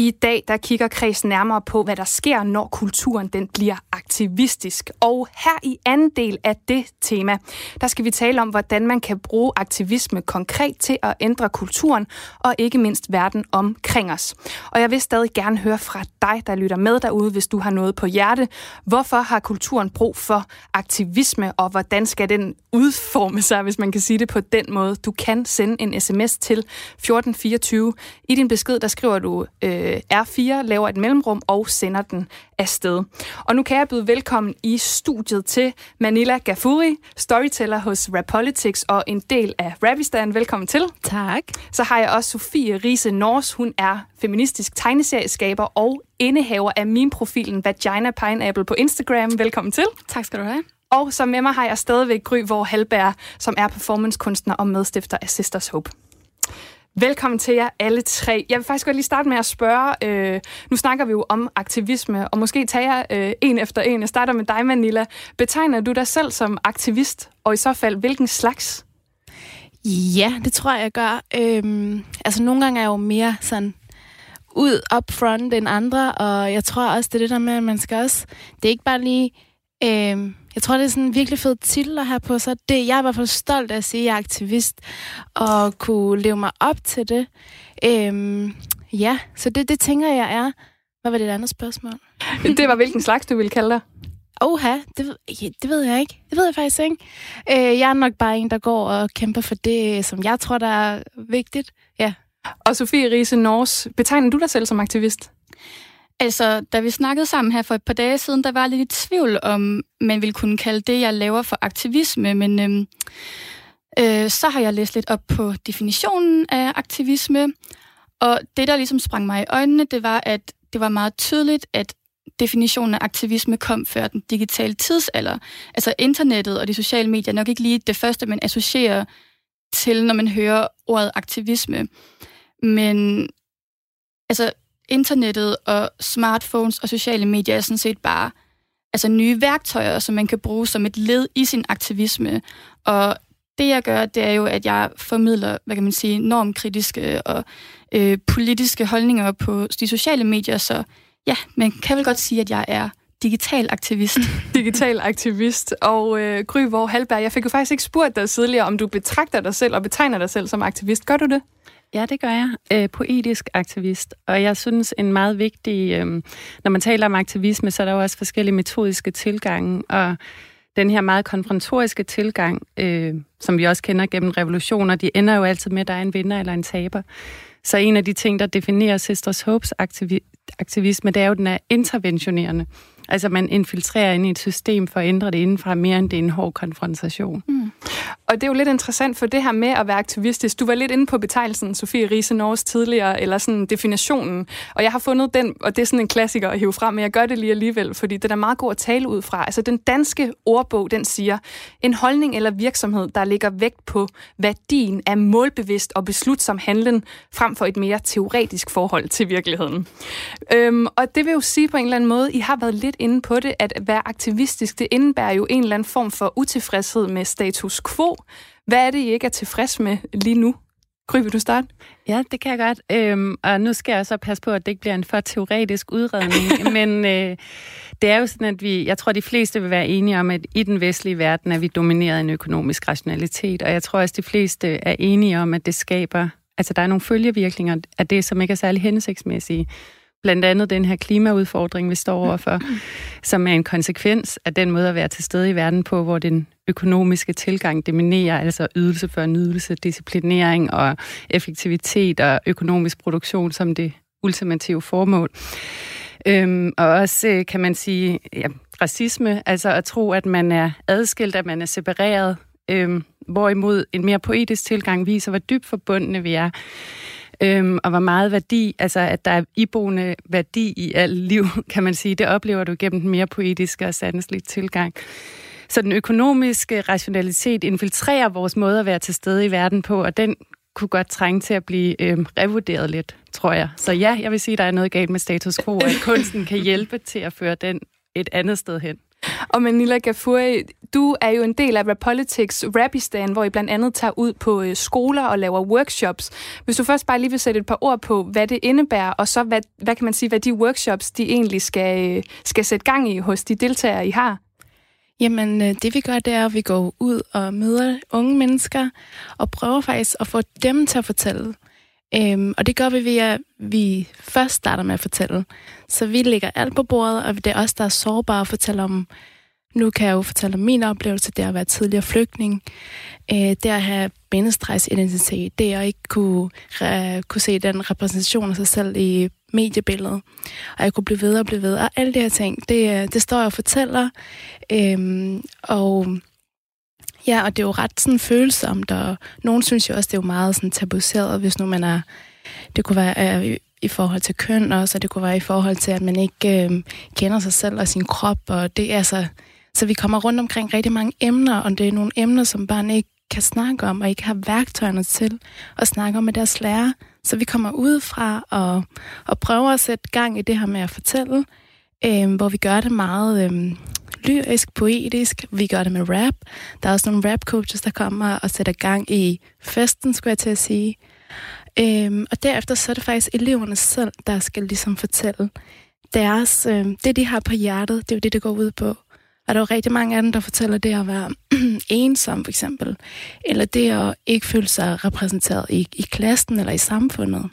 I dag der kigger Kreds nærmere på, hvad der sker, når kulturen den bliver aktivistisk. Og her i anden del af det tema, der skal vi tale om, hvordan man kan bruge aktivisme konkret til at ændre kulturen, og ikke mindst verden omkring os. Og jeg vil stadig gerne høre fra dig, der lytter med derude, hvis du har noget på hjerte. Hvorfor har kulturen brug for aktivisme, og hvordan skal den udforme sig, hvis man kan sige det på den måde? Du kan sende en sms til 1424. I din besked, der skriver du øh, R4, laver et mellemrum og sender den afsted. Og nu kan jeg byde velkommen i studiet til Manila Gafuri, storyteller hos Rap Politics og en del af Ravistan. Velkommen til. Tak. Så har jeg også Sofie Riese Nors. Hun er feministisk tegneserieskaber og indehaver af min profilen Vagina Pineapple på Instagram. Velkommen til. Tak skal du have. Og så med mig har jeg stadigvæk Gry Vore Halberg, som er performancekunstner og medstifter af Sisters Hope. Velkommen til jer alle tre. Jeg vil faktisk godt lige starte med at spørge, øh, nu snakker vi jo om aktivisme, og måske tager jeg øh, en efter en. Jeg starter med dig, Manila. Betegner du dig selv som aktivist, og i så fald, hvilken slags? Ja, det tror jeg, jeg gør. Øhm, altså, nogle gange er jeg jo mere sådan ud up front end andre, og jeg tror også, det er det der med, at man skal også... Det er ikke bare lige... Øhm, jeg tror, det er sådan en virkelig fed titel at have på sig. Det, jeg er i hvert fald stolt af at sige, at jeg er aktivist, og kunne leve mig op til det. Øhm, ja, så det, det tænker jeg er... Hvad var det andet spørgsmål? Det var, hvilken slags du ville kalde dig? Oha, det, det ved jeg ikke. Det ved jeg faktisk ikke. Øh, jeg er nok bare en, der går og kæmper for det, som jeg tror, der er vigtigt. Ja. Og Sofie Riese Nors, betegner du dig selv som aktivist? Altså, da vi snakkede sammen her for et par dage siden, der var jeg lidt i tvivl om, man ville kunne kalde det, jeg laver for aktivisme, men øhm, øh, så har jeg læst lidt op på definitionen af aktivisme, og det, der ligesom sprang mig i øjnene, det var, at det var meget tydeligt, at definitionen af aktivisme kom før den digitale tidsalder. Altså internettet og de sociale medier nok ikke lige det første, man associerer til, når man hører ordet aktivisme. Men altså internettet og smartphones og sociale medier er sådan set bare altså nye værktøjer, som man kan bruge som et led i sin aktivisme. Og det jeg gør, det er jo, at jeg formidler, hvad kan man sige, normkritiske og øh, politiske holdninger på de sociale medier, så ja, man kan vel godt sige, at jeg er digital aktivist. digital aktivist. Og øh, Gry Vore Halberg, jeg fik jo faktisk ikke spurgt dig tidligere, om du betragter dig selv og betegner dig selv som aktivist. Gør du det? Ja, det gør jeg. Øh, poetisk aktivist. Og jeg synes, en meget vigtig... Øh, når man taler om aktivisme, så er der jo også forskellige metodiske tilgange. Og den her meget konfrontoriske tilgang, øh, som vi også kender gennem revolutioner, de ender jo altid med, at der er en vinder eller en taber. Så en af de ting, der definerer Sisters Hopes aktivi- aktivisme, det er jo, at den er interventionerende. Altså man infiltrerer ind i et system for at ændre det indenfra, mere end det er en hård konfrontation. Mm. Og det er jo lidt interessant for det her med at være aktivistisk. Du var lidt inde på betegnelsen Sofie Riese Norges tidligere, eller sådan definitionen. Og jeg har fundet den, og det er sådan en klassiker at hive frem, men jeg gør det lige alligevel, fordi den er meget god at tale ud fra. Altså den danske ordbog, den siger, en holdning eller virksomhed, der ligger vægt på værdien af målbevidst og beslutsom handlen, frem for et mere teoretisk forhold til virkeligheden. Øhm, og det vil jo sige på en eller anden måde, I har været lidt inde på det, at være aktivistisk, det indebærer jo en eller anden form for utilfredshed med status quo. Hvad er det, I ikke er tilfreds med lige nu? Gry, vil du starte? Ja, det kan jeg godt. Øhm, og nu skal jeg så passe på, at det ikke bliver en for teoretisk udredning. men øh, det er jo sådan, at vi, jeg tror, de fleste vil være enige om, at i den vestlige verden er vi domineret af en økonomisk rationalitet. Og jeg tror også, de fleste er enige om, at det skaber... Altså, der er nogle følgevirkninger af det, som ikke er særlig hensigtsmæssige blandt andet den her klimaudfordring, vi står overfor, som er en konsekvens af den måde at være til stede i verden på, hvor den økonomiske tilgang dominerer, altså ydelse for nydelse, disciplinering og effektivitet og økonomisk produktion som det ultimative formål. Øhm, og også, øh, kan man sige, ja, racisme, altså at tro, at man er adskilt, at man er separeret, øhm, hvorimod en mere poetisk tilgang viser, hvor dybt forbundne vi er øhm, og hvor meget værdi, altså at der er iboende værdi i alt liv, kan man sige, det oplever du gennem den mere poetiske og sandslige tilgang. Så den økonomiske rationalitet infiltrerer vores måde at være til stede i verden på, og den kunne godt trænge til at blive øhm, revurderet lidt, tror jeg. Så ja, jeg vil sige, at der er noget galt med status quo, at kunsten kan hjælpe til at føre den et andet sted hen. Og Manila Gafuri, du er jo en del af Rapolitics Rapistan, hvor I blandt andet tager ud på øh, skoler og laver workshops. Hvis du først bare lige vil sætte et par ord på, hvad det indebærer, og så hvad, hvad kan man sige, hvad de workshops, de egentlig skal, øh, skal sætte gang i hos de deltagere, I har? Jamen, øh, det vi gør, det er, at vi går ud og møder unge mennesker, og prøver faktisk at få dem til at fortælle. Øhm, og det gør vi ved, at vi først starter med at fortælle. Så vi lægger alt på bordet, og det er os, der er sårbare at fortælle om, nu kan jeg jo fortælle om min oplevelse, det at være tidligere flygtning, øh, det at have bindestrejsidentitet, det at ikke kunne, re, kunne se den repræsentation af sig selv i mediebilledet, og jeg kunne blive ved og blive ved, og alle de her ting, det, øh, det står jeg og fortæller, øhm, og Ja, og det er jo ret sådan følsomt, og nogen synes jo også, det er jo meget sådan tabuiseret, hvis nu man er, det kunne være øh, i forhold til køn også, og det kunne være i forhold til, at man ikke øh, kender sig selv og sin krop, og det er altså, så vi kommer rundt omkring rigtig mange emner, og det er nogle emner, som børn ikke kan snakke om, og ikke har værktøjerne til at snakke om med deres lærer. Så vi kommer udefra og, og prøver at sætte gang i det her med at fortælle, øh, hvor vi gør det meget øh, lyrisk, poetisk. Vi gør det med rap. Der er også nogle rap coaches, der kommer og sætter gang i festen, skulle jeg til at sige. Øhm, og derefter så er det faktisk eleverne selv, der skal ligesom fortælle deres, øh, det, de har på hjertet, det er jo det, det går ud på. Og der er jo rigtig mange af dem, der fortæller det at være ensom, for eksempel. Eller det at ikke føle sig repræsenteret i, i klassen eller i samfundet.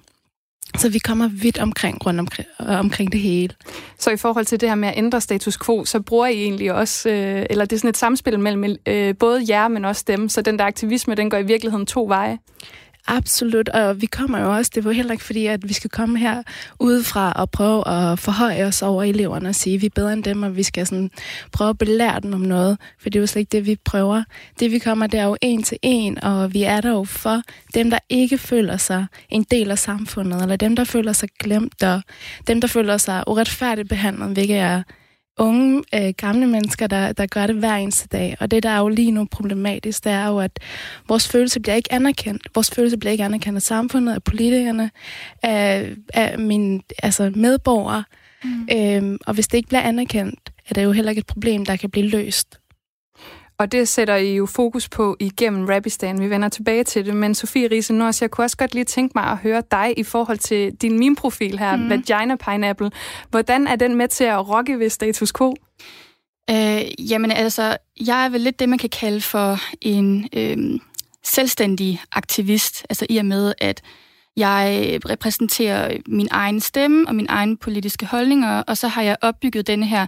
Så vi kommer vidt omkring rundt omkring, øh, omkring det hele. Så i forhold til det her med at ændre status quo, så bruger I egentlig også, øh, eller det er sådan et samspil mellem øh, både jer, men også dem, så den der aktivisme, den går i virkeligheden to veje? Absolut, og vi kommer jo også, det var heller ikke fordi, at vi skal komme her udefra og prøve at forhøje os over eleverne og sige, at vi er bedre end dem, og vi skal sådan prøve at belære dem om noget, for det er jo slet ikke det, vi prøver. Det vi kommer, det er jo en til en, og vi er der jo for dem, der ikke føler sig en del af samfundet, eller dem, der føler sig glemt, og dem, der føler sig uretfærdigt behandlet, hvilket er unge, øh, gamle mennesker, der, der gør det hver eneste dag. Og det, der er jo lige nu problematisk, det er jo, at vores følelse bliver ikke anerkendt. Vores følelse bliver ikke anerkendt af samfundet, af politikerne, af, af mine altså medborgere. Mm. Øhm, og hvis det ikke bliver anerkendt, er det jo heller ikke et problem, der kan blive løst. Og det sætter I jo fokus på igennem Rabistan. Vi vender tilbage til det. Men Sofie Riese Nors, jeg kunne også godt lige tænke mig at høre dig i forhold til din meme-profil her, mm. Vagina Pineapple. Hvordan er den med til at rocke ved status quo? Øh, jamen altså, jeg er vel lidt det, man kan kalde for en øh, selvstændig aktivist. Altså i og med, at jeg repræsenterer min egen stemme og min egen politiske holdninger, og så har jeg opbygget denne her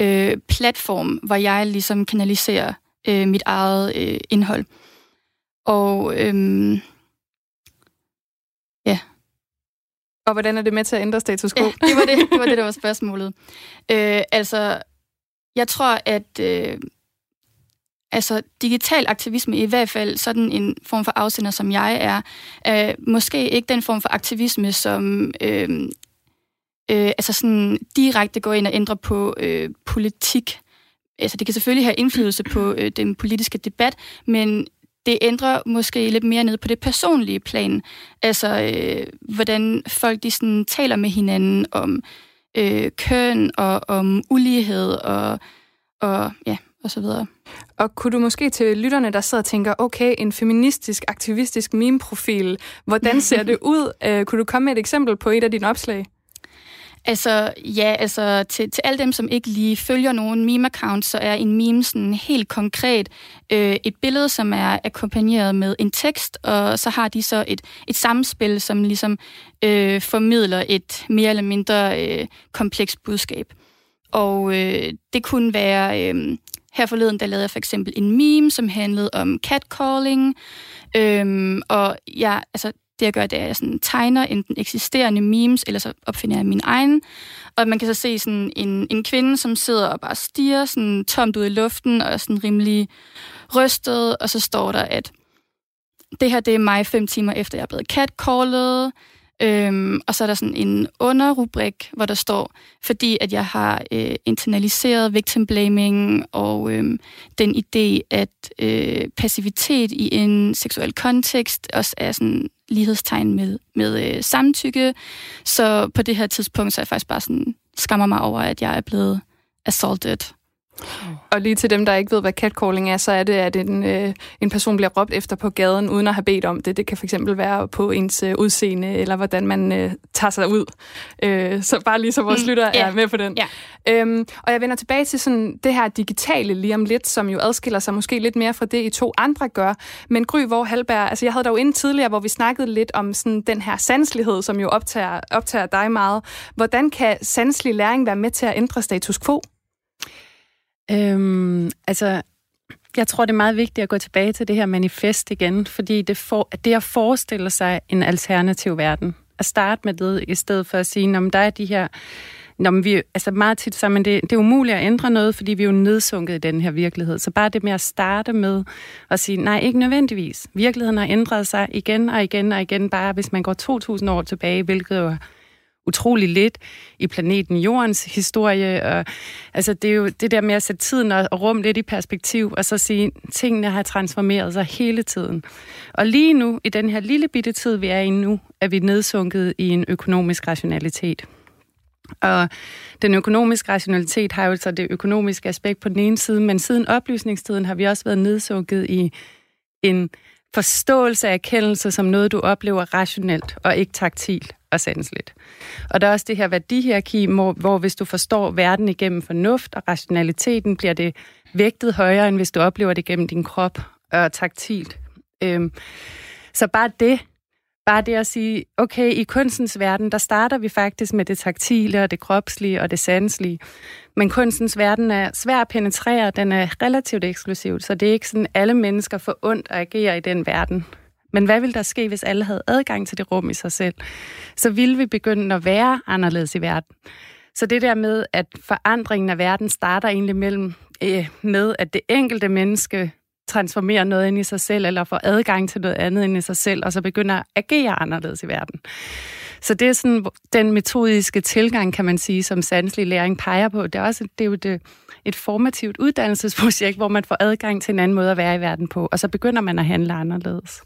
øh, platform, hvor jeg ligesom kanaliserer øh, mit eget øh, indhold. Og øhm, ja. Og hvordan er det med til at ændre status quo? Ja, det var det, det var det, der var spørgsmålet. Øh, altså, jeg tror, at øh, altså, digital aktivisme, i hvert fald sådan en form for afsender, som jeg er, øh, måske ikke den form for aktivisme, som øh, øh, altså sådan direkte gå ind og ændre på øh, politik. Altså det kan selvfølgelig have indflydelse på øh, den politiske debat, men det ændrer måske lidt mere ned på det personlige plan. Altså øh, hvordan folk de sådan taler med hinanden om øh, køn og om ulighed og, og ja, og så videre. Og kunne du måske til lytterne, der sidder og tænker, okay, en feministisk, aktivistisk meme-profil, hvordan ser det ud? Uh, kunne du komme med et eksempel på et af dine opslag? Altså, ja, altså til, til alle dem, som ikke lige følger nogen meme-account, så er en meme sådan helt konkret øh, et billede, som er akkompagneret med en tekst, og så har de så et, et samspil, som ligesom øh, formidler et mere eller mindre øh, komplekst budskab. Og øh, det kunne være... Øh, her forleden, der lavede jeg for eksempel en meme, som handlede om catcalling, øhm, og ja, altså, det jeg gør, det er, at jeg sådan tegner enten eksisterende memes, eller så opfinder jeg min egen. Og man kan så se sådan en, en kvinde, som sidder og bare stiger sådan tomt ud i luften, og er sådan rimelig rystet, og så står der, at det her det er mig fem timer efter, jeg er blevet catcallet. Øhm, og så er der sådan en underrubrik, hvor der står, fordi at jeg har øh, internaliseret victim blaming og øh, den idé, at øh, passivitet i en seksuel kontekst også er sådan lighedstegn med, med øh, samtykke. Så på det her tidspunkt, så er jeg faktisk bare sådan, skammer mig over, at jeg er blevet assaulted. Og lige til dem, der ikke ved, hvad catcalling er, så er det, at en, øh, en person bliver råbt efter på gaden, uden at have bedt om det. Det kan fx være på ens øh, udseende, eller hvordan man øh, tager sig ud. Øh, så bare lige så vores mm, lytter yeah. er med på den. Yeah. Øhm, og jeg vender tilbage til sådan det her digitale lige om lidt, som jo adskiller sig måske lidt mere fra det, I to andre gør. Men Gry, hvor Halberg, altså jeg havde der jo inde tidligere, hvor vi snakkede lidt om sådan den her sanslighed, som jo optager, optager dig meget. Hvordan kan sanslig læring være med til at ændre status quo? Øhm, altså, jeg tror, det er meget vigtigt at gå tilbage til det her manifest igen, fordi det, for, det at forestille sig en alternativ verden, at starte med det, i stedet for at sige, om der er de her Nå, men vi, altså meget tit så, men det, det er umuligt at ændre noget, fordi vi er jo nedsunket i den her virkelighed. Så bare det med at starte med at sige, nej, ikke nødvendigvis. Virkeligheden har ændret sig igen og igen og igen, bare hvis man går 2.000 år tilbage, hvilket jo utrolig lidt i planeten Jordens historie. Og, altså, det er jo det der med at sætte tiden og, og rum lidt i perspektiv, og så sige, at tingene har transformeret sig hele tiden. Og lige nu, i den her lille bitte tid, vi er i nu, er vi nedsunket i en økonomisk rationalitet. Og den økonomiske rationalitet har jo så det økonomiske aspekt på den ene side, men siden oplysningstiden har vi også været nedsunket i en forståelse af erkendelse som noget, du oplever rationelt og ikke taktilt og sanseligt. Og der er også det her værdihierarki, hvor, hvor hvis du forstår verden igennem fornuft og rationaliteten, bliver det vægtet højere, end hvis du oplever det gennem din krop og taktilt. Øhm, så bare det, bare det at sige, okay, i kunstens verden, der starter vi faktisk med det taktile og det kropslige og det sanselige. Men kunstens verden er svær at penetrere, den er relativt eksklusiv, så det er ikke sådan, alle mennesker får ondt at agere i den verden. Men hvad ville der ske, hvis alle havde adgang til det rum i sig selv? Så ville vi begynde at være anderledes i verden. Så det der med, at forandringen af verden starter egentlig mellem øh, med, at det enkelte menneske transformerer noget ind i sig selv, eller får adgang til noget andet ind i sig selv, og så begynder at agere anderledes i verden. Så det er sådan den metodiske tilgang, kan man sige, som sanselig læring peger på. Det er, også, det er jo det, øh, et formativt uddannelsesprojekt, hvor man får adgang til en anden måde at være i verden på, og så begynder man at handle anderledes.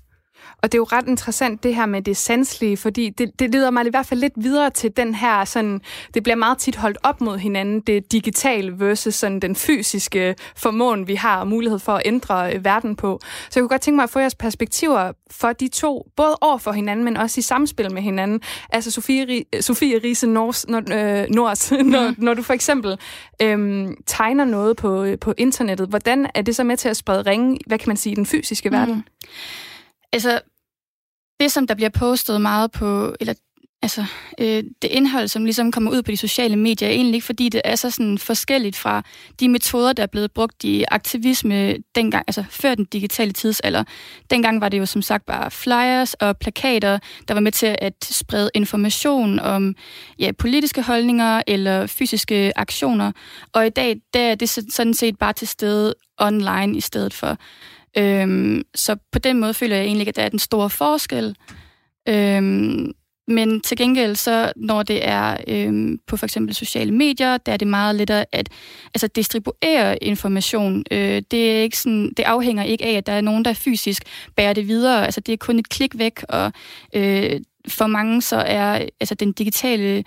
Og det er jo ret interessant det her med det sanselige, fordi det, det leder mig i hvert fald lidt videre til den her, sådan, det bliver meget tit holdt op mod hinanden, det digitale versus sådan den fysiske formåen, vi har og mulighed for at ændre øh, verden på. Så jeg kunne godt tænke mig at få jeres perspektiver for de to, både over for hinanden, men også i samspil med hinanden. Altså Sofie, Sofie Riese Nors, når, øh, Nors, når, når du for eksempel øh, tegner noget på, øh, på internettet, hvordan er det så med til at sprede ringe, hvad kan man sige, i den fysiske mm. Altså, det som der bliver postet meget på, eller altså, øh, det indhold, som ligesom kommer ud på de sociale medier, er egentlig ikke, fordi det er så sådan forskelligt fra de metoder, der er blevet brugt i aktivisme dengang, altså før den digitale tidsalder. Dengang var det jo som sagt bare flyers og plakater, der var med til at sprede information om ja, politiske holdninger eller fysiske aktioner. Og i dag, der er det sådan set bare til stede online i stedet for. Øhm, så på den måde føler jeg egentlig, at der er den store forskel. Øhm, men til gengæld, så når det er øhm, på for eksempel sociale medier, der er det meget lettere at altså, distribuere information. Øh, det, er ikke sådan, det afhænger ikke af, at der er nogen, der fysisk bærer det videre. Altså, det er kun et klik væk, og øh, for mange så er altså, den digitale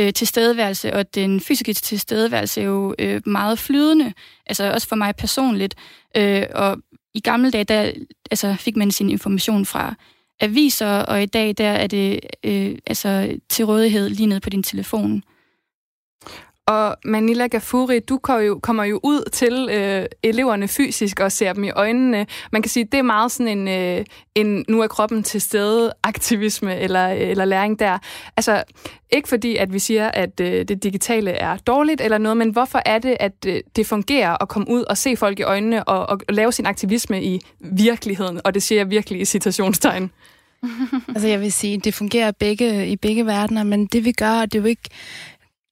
øh, tilstedeværelse og den fysiske tilstedeværelse jo øh, meget flydende. Altså også for mig personligt. Øh, og i gamle dage, der altså, fik man sin information fra aviser, og i dag, der er det øh, altså, til rådighed lige ned på din telefon. Og Manila Gafuri, du kommer jo, kommer jo ud til øh, eleverne fysisk og ser dem i øjnene. Man kan sige, det er meget sådan en, øh, en nu er kroppen til stede aktivisme eller, eller læring der. Altså, ikke fordi, at vi siger, at øh, det digitale er dårligt eller noget, men hvorfor er det, at øh, det fungerer at komme ud og se folk i øjnene og, og lave sin aktivisme i virkeligheden? Og det siger jeg virkelig i citationstegn. altså jeg vil sige, det fungerer begge, i begge verdener, men det vi gør, det er jo ikke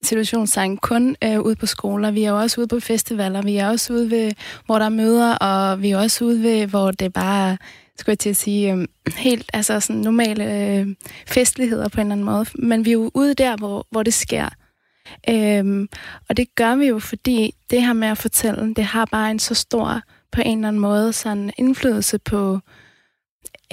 situationstegn kun øh, ude på skoler. Vi er jo også ude på festivaler. Vi er også ude ved, hvor der er møder, og vi er også ude ved, hvor det bare skulle jeg til at sige, øh, helt altså sådan normale øh, festligheder på en eller anden måde. Men vi er jo ude der, hvor, hvor det sker. Øhm, og det gør vi jo, fordi det her med at fortælle, det har bare en så stor, på en eller anden måde, sådan indflydelse på,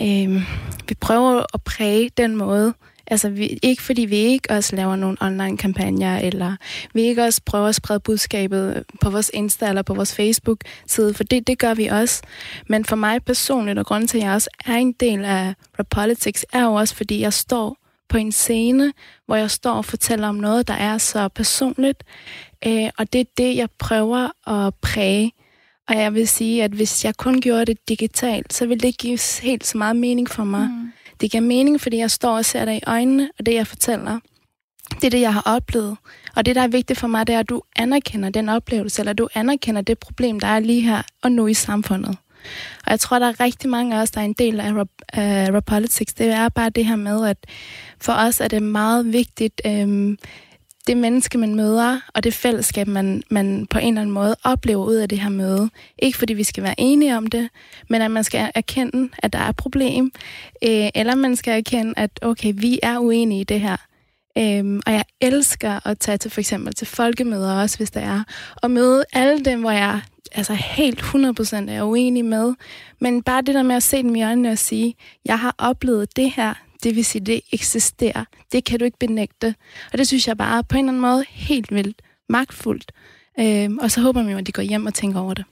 øhm, vi prøver at præge den måde, Altså, vi, ikke fordi vi ikke også laver nogle online-kampagner, eller vi ikke også prøver at sprede budskabet på vores Insta eller på vores Facebook-side, for det, det gør vi også. Men for mig personligt, og grunden til, at jeg også er en del af Repolitics, Politics, er jo også, fordi jeg står på en scene, hvor jeg står og fortæller om noget, der er så personligt. Øh, og det er det, jeg prøver at præge. Og jeg vil sige, at hvis jeg kun gjorde det digitalt, så ville det ikke give helt så meget mening for mig. Mm. Det giver mening, fordi jeg står og ser dig i øjnene, og det, jeg fortæller, det er det, jeg har oplevet. Og det, der er vigtigt for mig, det er, at du anerkender den oplevelse, eller du anerkender det problem, der er lige her og nu i samfundet. Og jeg tror, der er rigtig mange af os, der er en del af rap, uh, politics. Det er bare det her med, at for os er det meget vigtigt, um, det menneske, man møder, og det fællesskab, man, man på en eller anden måde oplever ud af det her møde. Ikke fordi vi skal være enige om det, men at man skal erkende, at der er et problem, øh, eller man skal erkende, at okay, vi er uenige i det her. Øhm, og jeg elsker at tage til for eksempel til folkemøder også, hvis der er, og møde alle dem, hvor jeg altså helt 100% er uenig med. Men bare det der med at se dem i øjnene og sige, jeg har oplevet det her, det vil sige, det eksisterer. Det kan du ikke benægte. Og det synes jeg bare på en eller anden måde helt vildt magtfuldt. Øh, og så håber man jo, at de går hjem og tænker over det.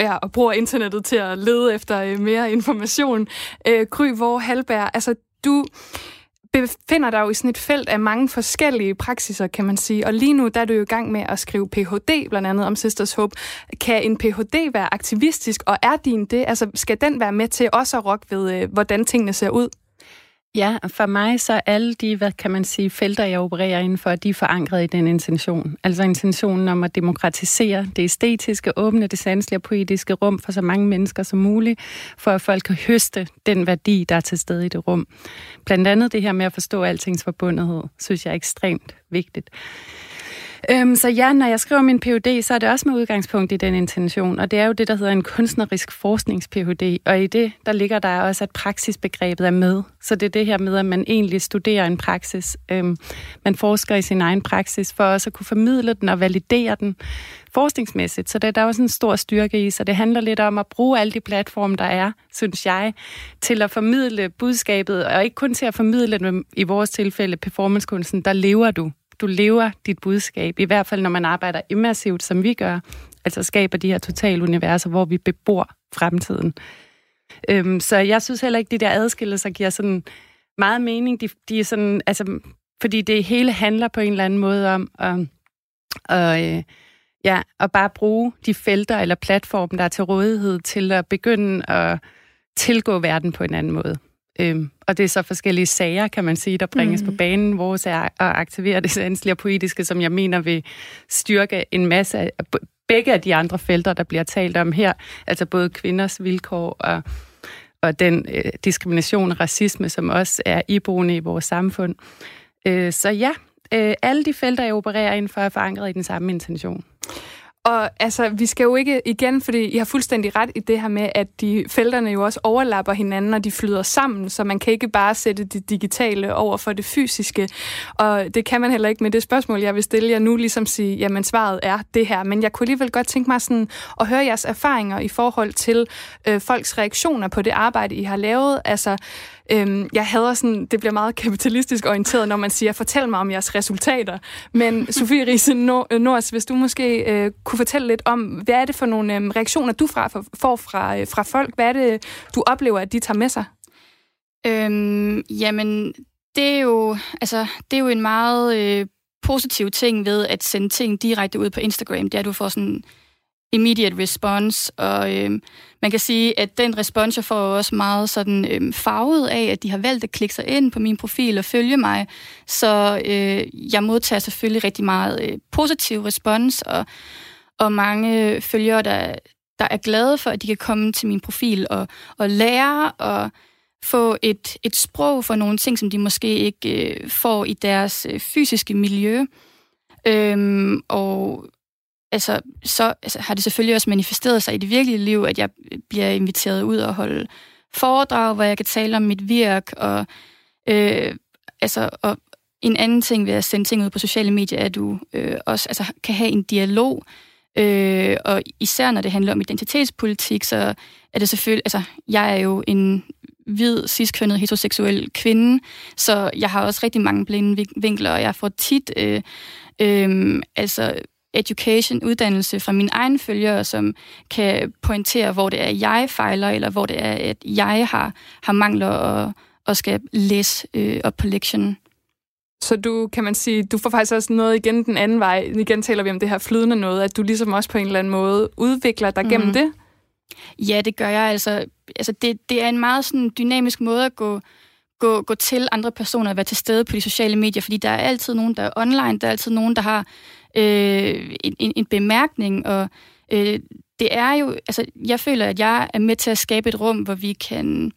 Ja, og bruger internettet til at lede efter øh, mere information. Øh, Gry hvor Halberg, altså du befinder dig jo i sådan et felt af mange forskellige praksiser, kan man sige. Og lige nu der er du jo i gang med at skrive Ph.D. blandt andet om Sisters Hope. Kan en Ph.D. være aktivistisk, og er din det? Altså skal den være med til også at rokke ved, øh, hvordan tingene ser ud? Ja, for mig så alle de, hvad kan man sige, felter, jeg opererer indenfor, de er forankret i den intention. Altså intentionen om at demokratisere det æstetiske, åbne det sanselige og poetiske rum for så mange mennesker som muligt, for at folk kan høste den værdi, der er til stede i det rum. Blandt andet det her med at forstå altings forbundethed, synes jeg er ekstremt vigtigt. Øhm, så ja, når jeg skriver min Ph.D., så er det også med udgangspunkt i den intention, og det er jo det, der hedder en kunstnerisk forsknings-Ph.D., og i det, der ligger der også, at praksisbegrebet er med. Så det er det her med, at man egentlig studerer en praksis. Øhm, man forsker i sin egen praksis, for også at kunne formidle den og validere den forskningsmæssigt. Så det, der er også en stor styrke i, så det handler lidt om at bruge alle de platforme, der er, synes jeg, til at formidle budskabet, og ikke kun til at formidle det, i vores tilfælde performancekunsten, der lever du du lever dit budskab, i hvert fald når man arbejder immersivt, som vi gør, altså skaber de her totale universer, hvor vi bebor fremtiden. Øhm, så jeg synes heller ikke, de der adskillelser giver sådan meget mening. De, de er sådan, altså, fordi det hele handler på en eller anden måde om at, og, øh, ja, at bare bruge de felter eller platformen, der er til rådighed til at begynde at tilgå verden på en anden måde. Øhm, og det er så forskellige sager, kan man sige, der bringes mm. på banen. Vores er at aktivere det sanselige og poetiske, som jeg mener vil styrke en masse af begge af de andre felter, der bliver talt om her. Altså både kvinders vilkår og, og den øh, diskrimination og racisme, som også er iboende i vores samfund. Øh, så ja, øh, alle de felter, jeg opererer inden for, er forankret i den samme intention. Og altså, vi skal jo ikke igen, fordi I har fuldstændig ret i det her med, at de felterne jo også overlapper hinanden, og de flyder sammen, så man kan ikke bare sætte det digitale over for det fysiske. Og det kan man heller ikke med det spørgsmål, jeg vil stille jer nu, ligesom sige, jamen svaret er det her. Men jeg kunne alligevel godt tænke mig sådan at høre jeres erfaringer i forhold til øh, folks reaktioner på det arbejde, I har lavet. Altså, Øhm, jeg hader sådan, det bliver meget kapitalistisk orienteret, når man siger, fortæl mig om jeres resultater. Men Sofie Riese Nors, hvis du måske øh, kunne fortælle lidt om, hvad er det for nogle øh, reaktioner, du fra, får fra, øh, fra folk? Hvad er det, du oplever, at de tager med sig? Øhm, jamen, det er jo, altså, det er jo en meget øh, positiv ting ved at sende ting direkte ud på Instagram. Det er, at du får sådan immediate response, og øh, man kan sige, at den respons, jeg får også meget sådan øh, farvet af, at de har valgt at klikke sig ind på min profil og følge mig, så øh, jeg modtager selvfølgelig rigtig meget øh, positiv respons, og, og mange følgere, der, der er glade for, at de kan komme til min profil og, og lære og få et, et sprog for nogle ting, som de måske ikke øh, får i deres øh, fysiske miljø. Øhm, og altså, så altså, har det selvfølgelig også manifesteret sig i det virkelige liv, at jeg bliver inviteret ud og holde foredrag, hvor jeg kan tale om mit virk, og, øh, altså, og en anden ting ved at sende ting ud på sociale medier, er, at du øh, også altså, kan have en dialog, øh, og især når det handler om identitetspolitik, så er det selvfølgelig, altså, jeg er jo en hvid, ciskønnet, heteroseksuel kvinde, så jeg har også rigtig mange blinde vinkler, og jeg får tit øh, øh, altså education, uddannelse fra mine egne følgere, som kan pointere, hvor det er, jeg fejler, eller hvor det er, at jeg har, har mangler og, og skal læse øh, op på lektionen. Så du, kan man sige, du får faktisk også noget igen den anden vej. Igen taler vi om det her flydende noget, at du ligesom også på en eller anden måde udvikler dig mm. gennem mhm. det. Ja, det gør jeg. Altså, altså det, det er en meget sådan dynamisk måde at gå, gå, gå til andre personer og være til stede på de sociale medier, fordi der er altid nogen, der er online, der er altid nogen, der har øh, en, en bemærkning, og øh, det er jo, altså jeg føler, at jeg er med til at skabe et rum, hvor vi kan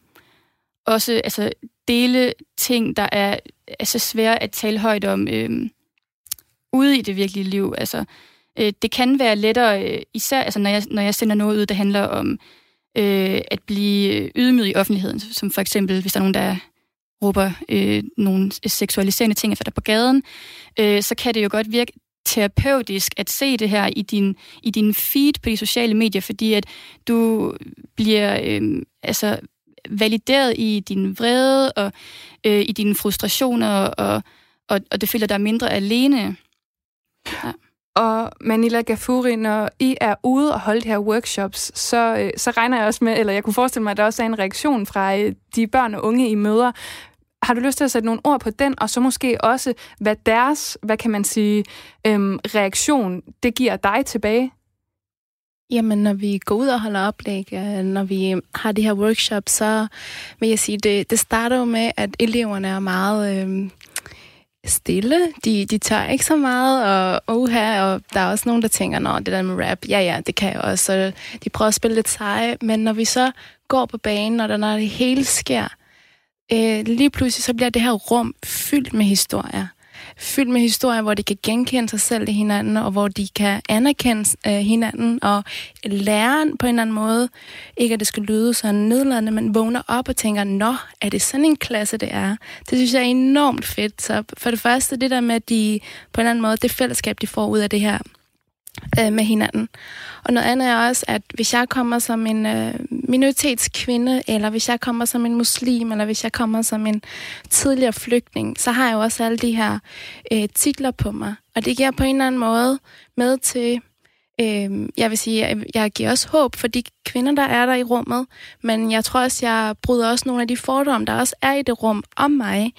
også altså, dele ting, der er altså, svære at tale højt om øh, ude i det virkelige liv. Altså, øh, det kan være lettere, øh, især altså, når, jeg, når jeg sender noget ud, der handler om øh, at blive ydmyg i offentligheden, som for eksempel, hvis der er nogen, der råber øh, nogle seksualiserende ting efter dig på gaden, øh, så kan det jo godt virke terapeutisk at se det her i din, i din feed på de sociale medier, fordi at du bliver øh, altså valideret i din vrede og øh, i dine frustrationer, og, og, og det føler dig mindre alene. Ja. Og Manila Gafuri, når I er ude og holde de her workshops, så, øh, så regner jeg også med, eller jeg kunne forestille mig, at der også er en reaktion fra øh, de børn og unge, I møder. Har du lyst til at sætte nogle ord på den, og så måske også, hvad deres, hvad kan man sige, øhm, reaktion, det giver dig tilbage? Jamen, når vi går ud og holder oplæg, øh, når vi har de her workshops, så vil jeg sige, det, det starter jo med, at eleverne er meget øh, stille. De, de tør ikke så meget, og oha, og der er også nogen, der tænker, nå, det der med rap, ja, ja, det kan jeg også. Så de prøver at spille lidt seje, men når vi så går på banen, og der, når det hele sker, øh, lige pludselig så bliver det her rum fyldt med historier fyldt med historier, hvor de kan genkende sig selv i hinanden, og hvor de kan anerkende øh, hinanden, og lære på en eller anden måde, ikke at det skal lyde sådan nedladende, men vågner op og tænker, nå, er det sådan en klasse, det er? Det synes jeg er enormt fedt. Så for det første, det der med, at de på en eller anden måde, det fællesskab, de får ud af det her, øh, med hinanden. Og noget andet er også, at hvis jeg kommer som en øh, minoritetskvinde, eller hvis jeg kommer som en muslim, eller hvis jeg kommer som en tidligere flygtning, så har jeg jo også alle de her øh, titler på mig. Og det giver på en eller anden måde med til, øh, jeg vil sige, jeg, jeg giver også håb for de kvinder, der er der i rummet, men jeg tror også, jeg bryder også nogle af de fordomme, der også er i det rum om mig.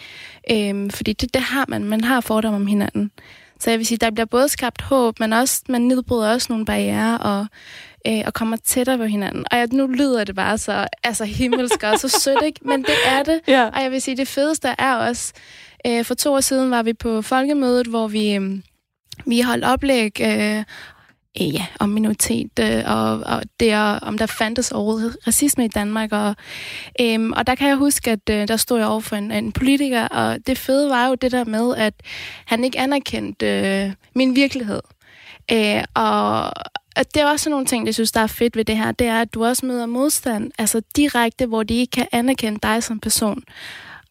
Øh, fordi det, det har man, man har fordomme om hinanden. Så jeg vil sige, der bliver både skabt håb, men også, man nedbryder også nogle barriere og, øh, og kommer tættere på hinanden. Og jeg, nu lyder det bare så altså, himmelsk og så sødt, ikke? Men det er det. Ja. Og jeg vil sige, det fedeste er også, øh, for to år siden var vi på folkemødet, hvor vi... Øh, vi holdt oplæg øh, Øh, ja, om minoritet, øh, og, og det og om der fandtes overhovedet racisme i Danmark. Og, øh, og der kan jeg huske, at øh, der stod jeg over for en, en politiker, og det fede var jo det der med, at han ikke anerkendte øh, min virkelighed. Øh, og, og det er også nogle ting, jeg synes, der er fedt ved det her, det er, at du også møder modstand, altså direkte, hvor de ikke kan anerkende dig som person.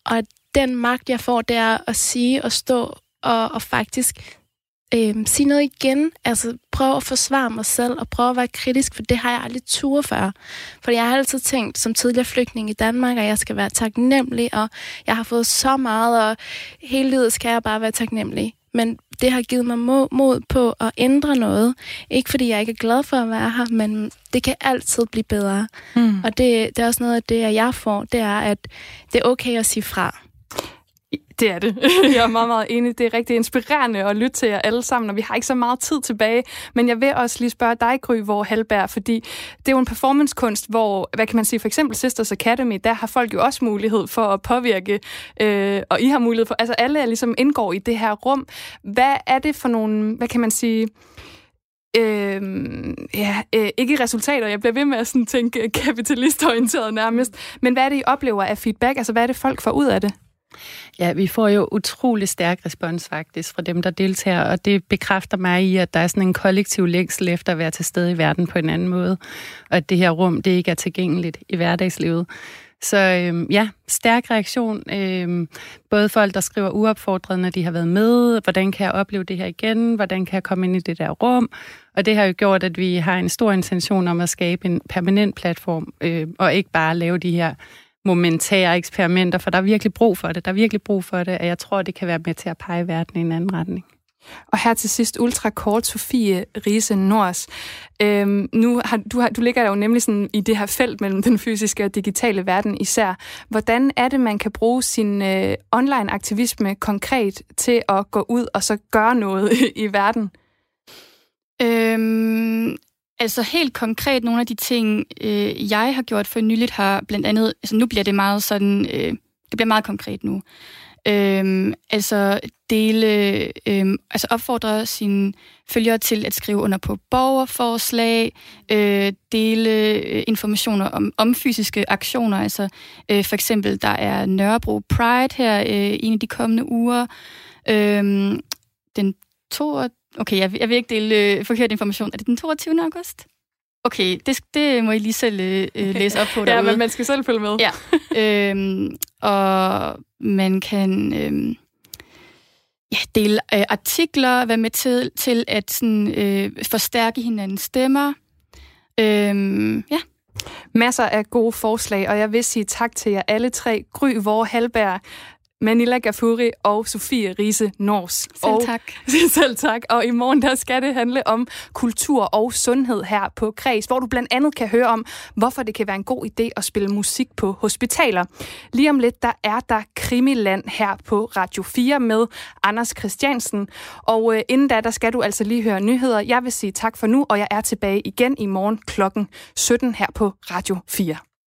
Og den magt, jeg får, det er at sige og stå og, og faktisk øh, sige noget igen. Altså prøve at forsvare mig selv og prøve at være kritisk, for det har jeg aldrig tur før. For jeg har altid tænkt som tidligere flygtning i Danmark, at jeg skal være taknemmelig, og jeg har fået så meget, og hele livet skal jeg bare være taknemmelig. Men det har givet mig mod på at ændre noget. Ikke fordi jeg ikke er glad for at være her, men det kan altid blive bedre. Mm. Og det, det er også noget af det, jeg får, det er, at det er okay at sige fra. Det er det. Jeg er meget, meget enig. Det er rigtig inspirerende at lytte til jer alle sammen, og vi har ikke så meget tid tilbage. Men jeg vil også lige spørge dig, Gry, hvor Halberg, fordi det er jo en performancekunst, hvor, hvad kan man sige, for eksempel Sisters Academy, der har folk jo også mulighed for at påvirke, øh, og I har mulighed for, altså alle er ligesom indgår i det her rum. Hvad er det for nogle, hvad kan man sige, Øh, ja, øh, ikke resultater. Jeg bliver ved med at sådan tænke kapitalistorienteret nærmest. Men hvad er det, I oplever af feedback? Altså, hvad er det, folk får ud af det? Ja, vi får jo utrolig stærk respons faktisk fra dem, der deltager, og det bekræfter mig i, at der er sådan en kollektiv længsel efter at være til stede i verden på en anden måde, og at det her rum, det ikke er tilgængeligt i hverdagslivet. Så øhm, ja, stærk reaktion. Øhm, både folk, der skriver uopfordret, når de har været med. Hvordan kan jeg opleve det her igen? Hvordan kan jeg komme ind i det der rum? Og det har jo gjort, at vi har en stor intention om at skabe en permanent platform, øh, og ikke bare lave de her momentære eksperimenter, for der er virkelig brug for det. Der er virkelig brug for det, og jeg tror, det kan være med til at pege verden i en anden retning. Og her til sidst ultra kort, Sofie Riese Nors. Øhm, nu har, du, har, du ligger jo nemlig sådan i det her felt mellem den fysiske og digitale verden især. Hvordan er det, man kan bruge sin øh, online-aktivisme konkret til at gå ud og så gøre noget i, i verden? Øhm, altså helt konkret, nogle af de ting, øh, jeg har gjort for nyligt, har blandt andet, altså nu bliver det meget sådan, øh, det bliver meget konkret nu. Øhm, altså dele, øhm, altså opfordre sine følgere til at skrive under på borgerforslag, øh, dele øh, informationer om, om fysiske aktioner. Altså øh, for eksempel, der er Nørrebro Pride her øh, en af de kommende uger. øh, den 22 okay, jeg, jeg vil ikke dele øh, forkert information. Er det den 22. august? Okay, det, det må I lige selv øh, øh læse op på derude. ja, men man skal selv følge med. Ja, øhm, og man kan øhm, ja, dele øh, artikler, være med til, til at sådan, øh, forstærke hinandens stemmer. Øhm, ja. Masser af gode forslag, og jeg vil sige tak til jer alle tre. Gry Vore Halberg, Manila Gafuri og Sofie Riese Nors. Selv og, tak. selv tak. Og i morgen der skal det handle om kultur og sundhed her på Kreds, hvor du blandt andet kan høre om, hvorfor det kan være en god idé at spille musik på hospitaler. Lige om lidt, der er der Krimiland her på Radio 4 med Anders Christiansen. Og øh, inden da, der skal du altså lige høre nyheder. Jeg vil sige tak for nu, og jeg er tilbage igen i morgen klokken 17 her på Radio 4.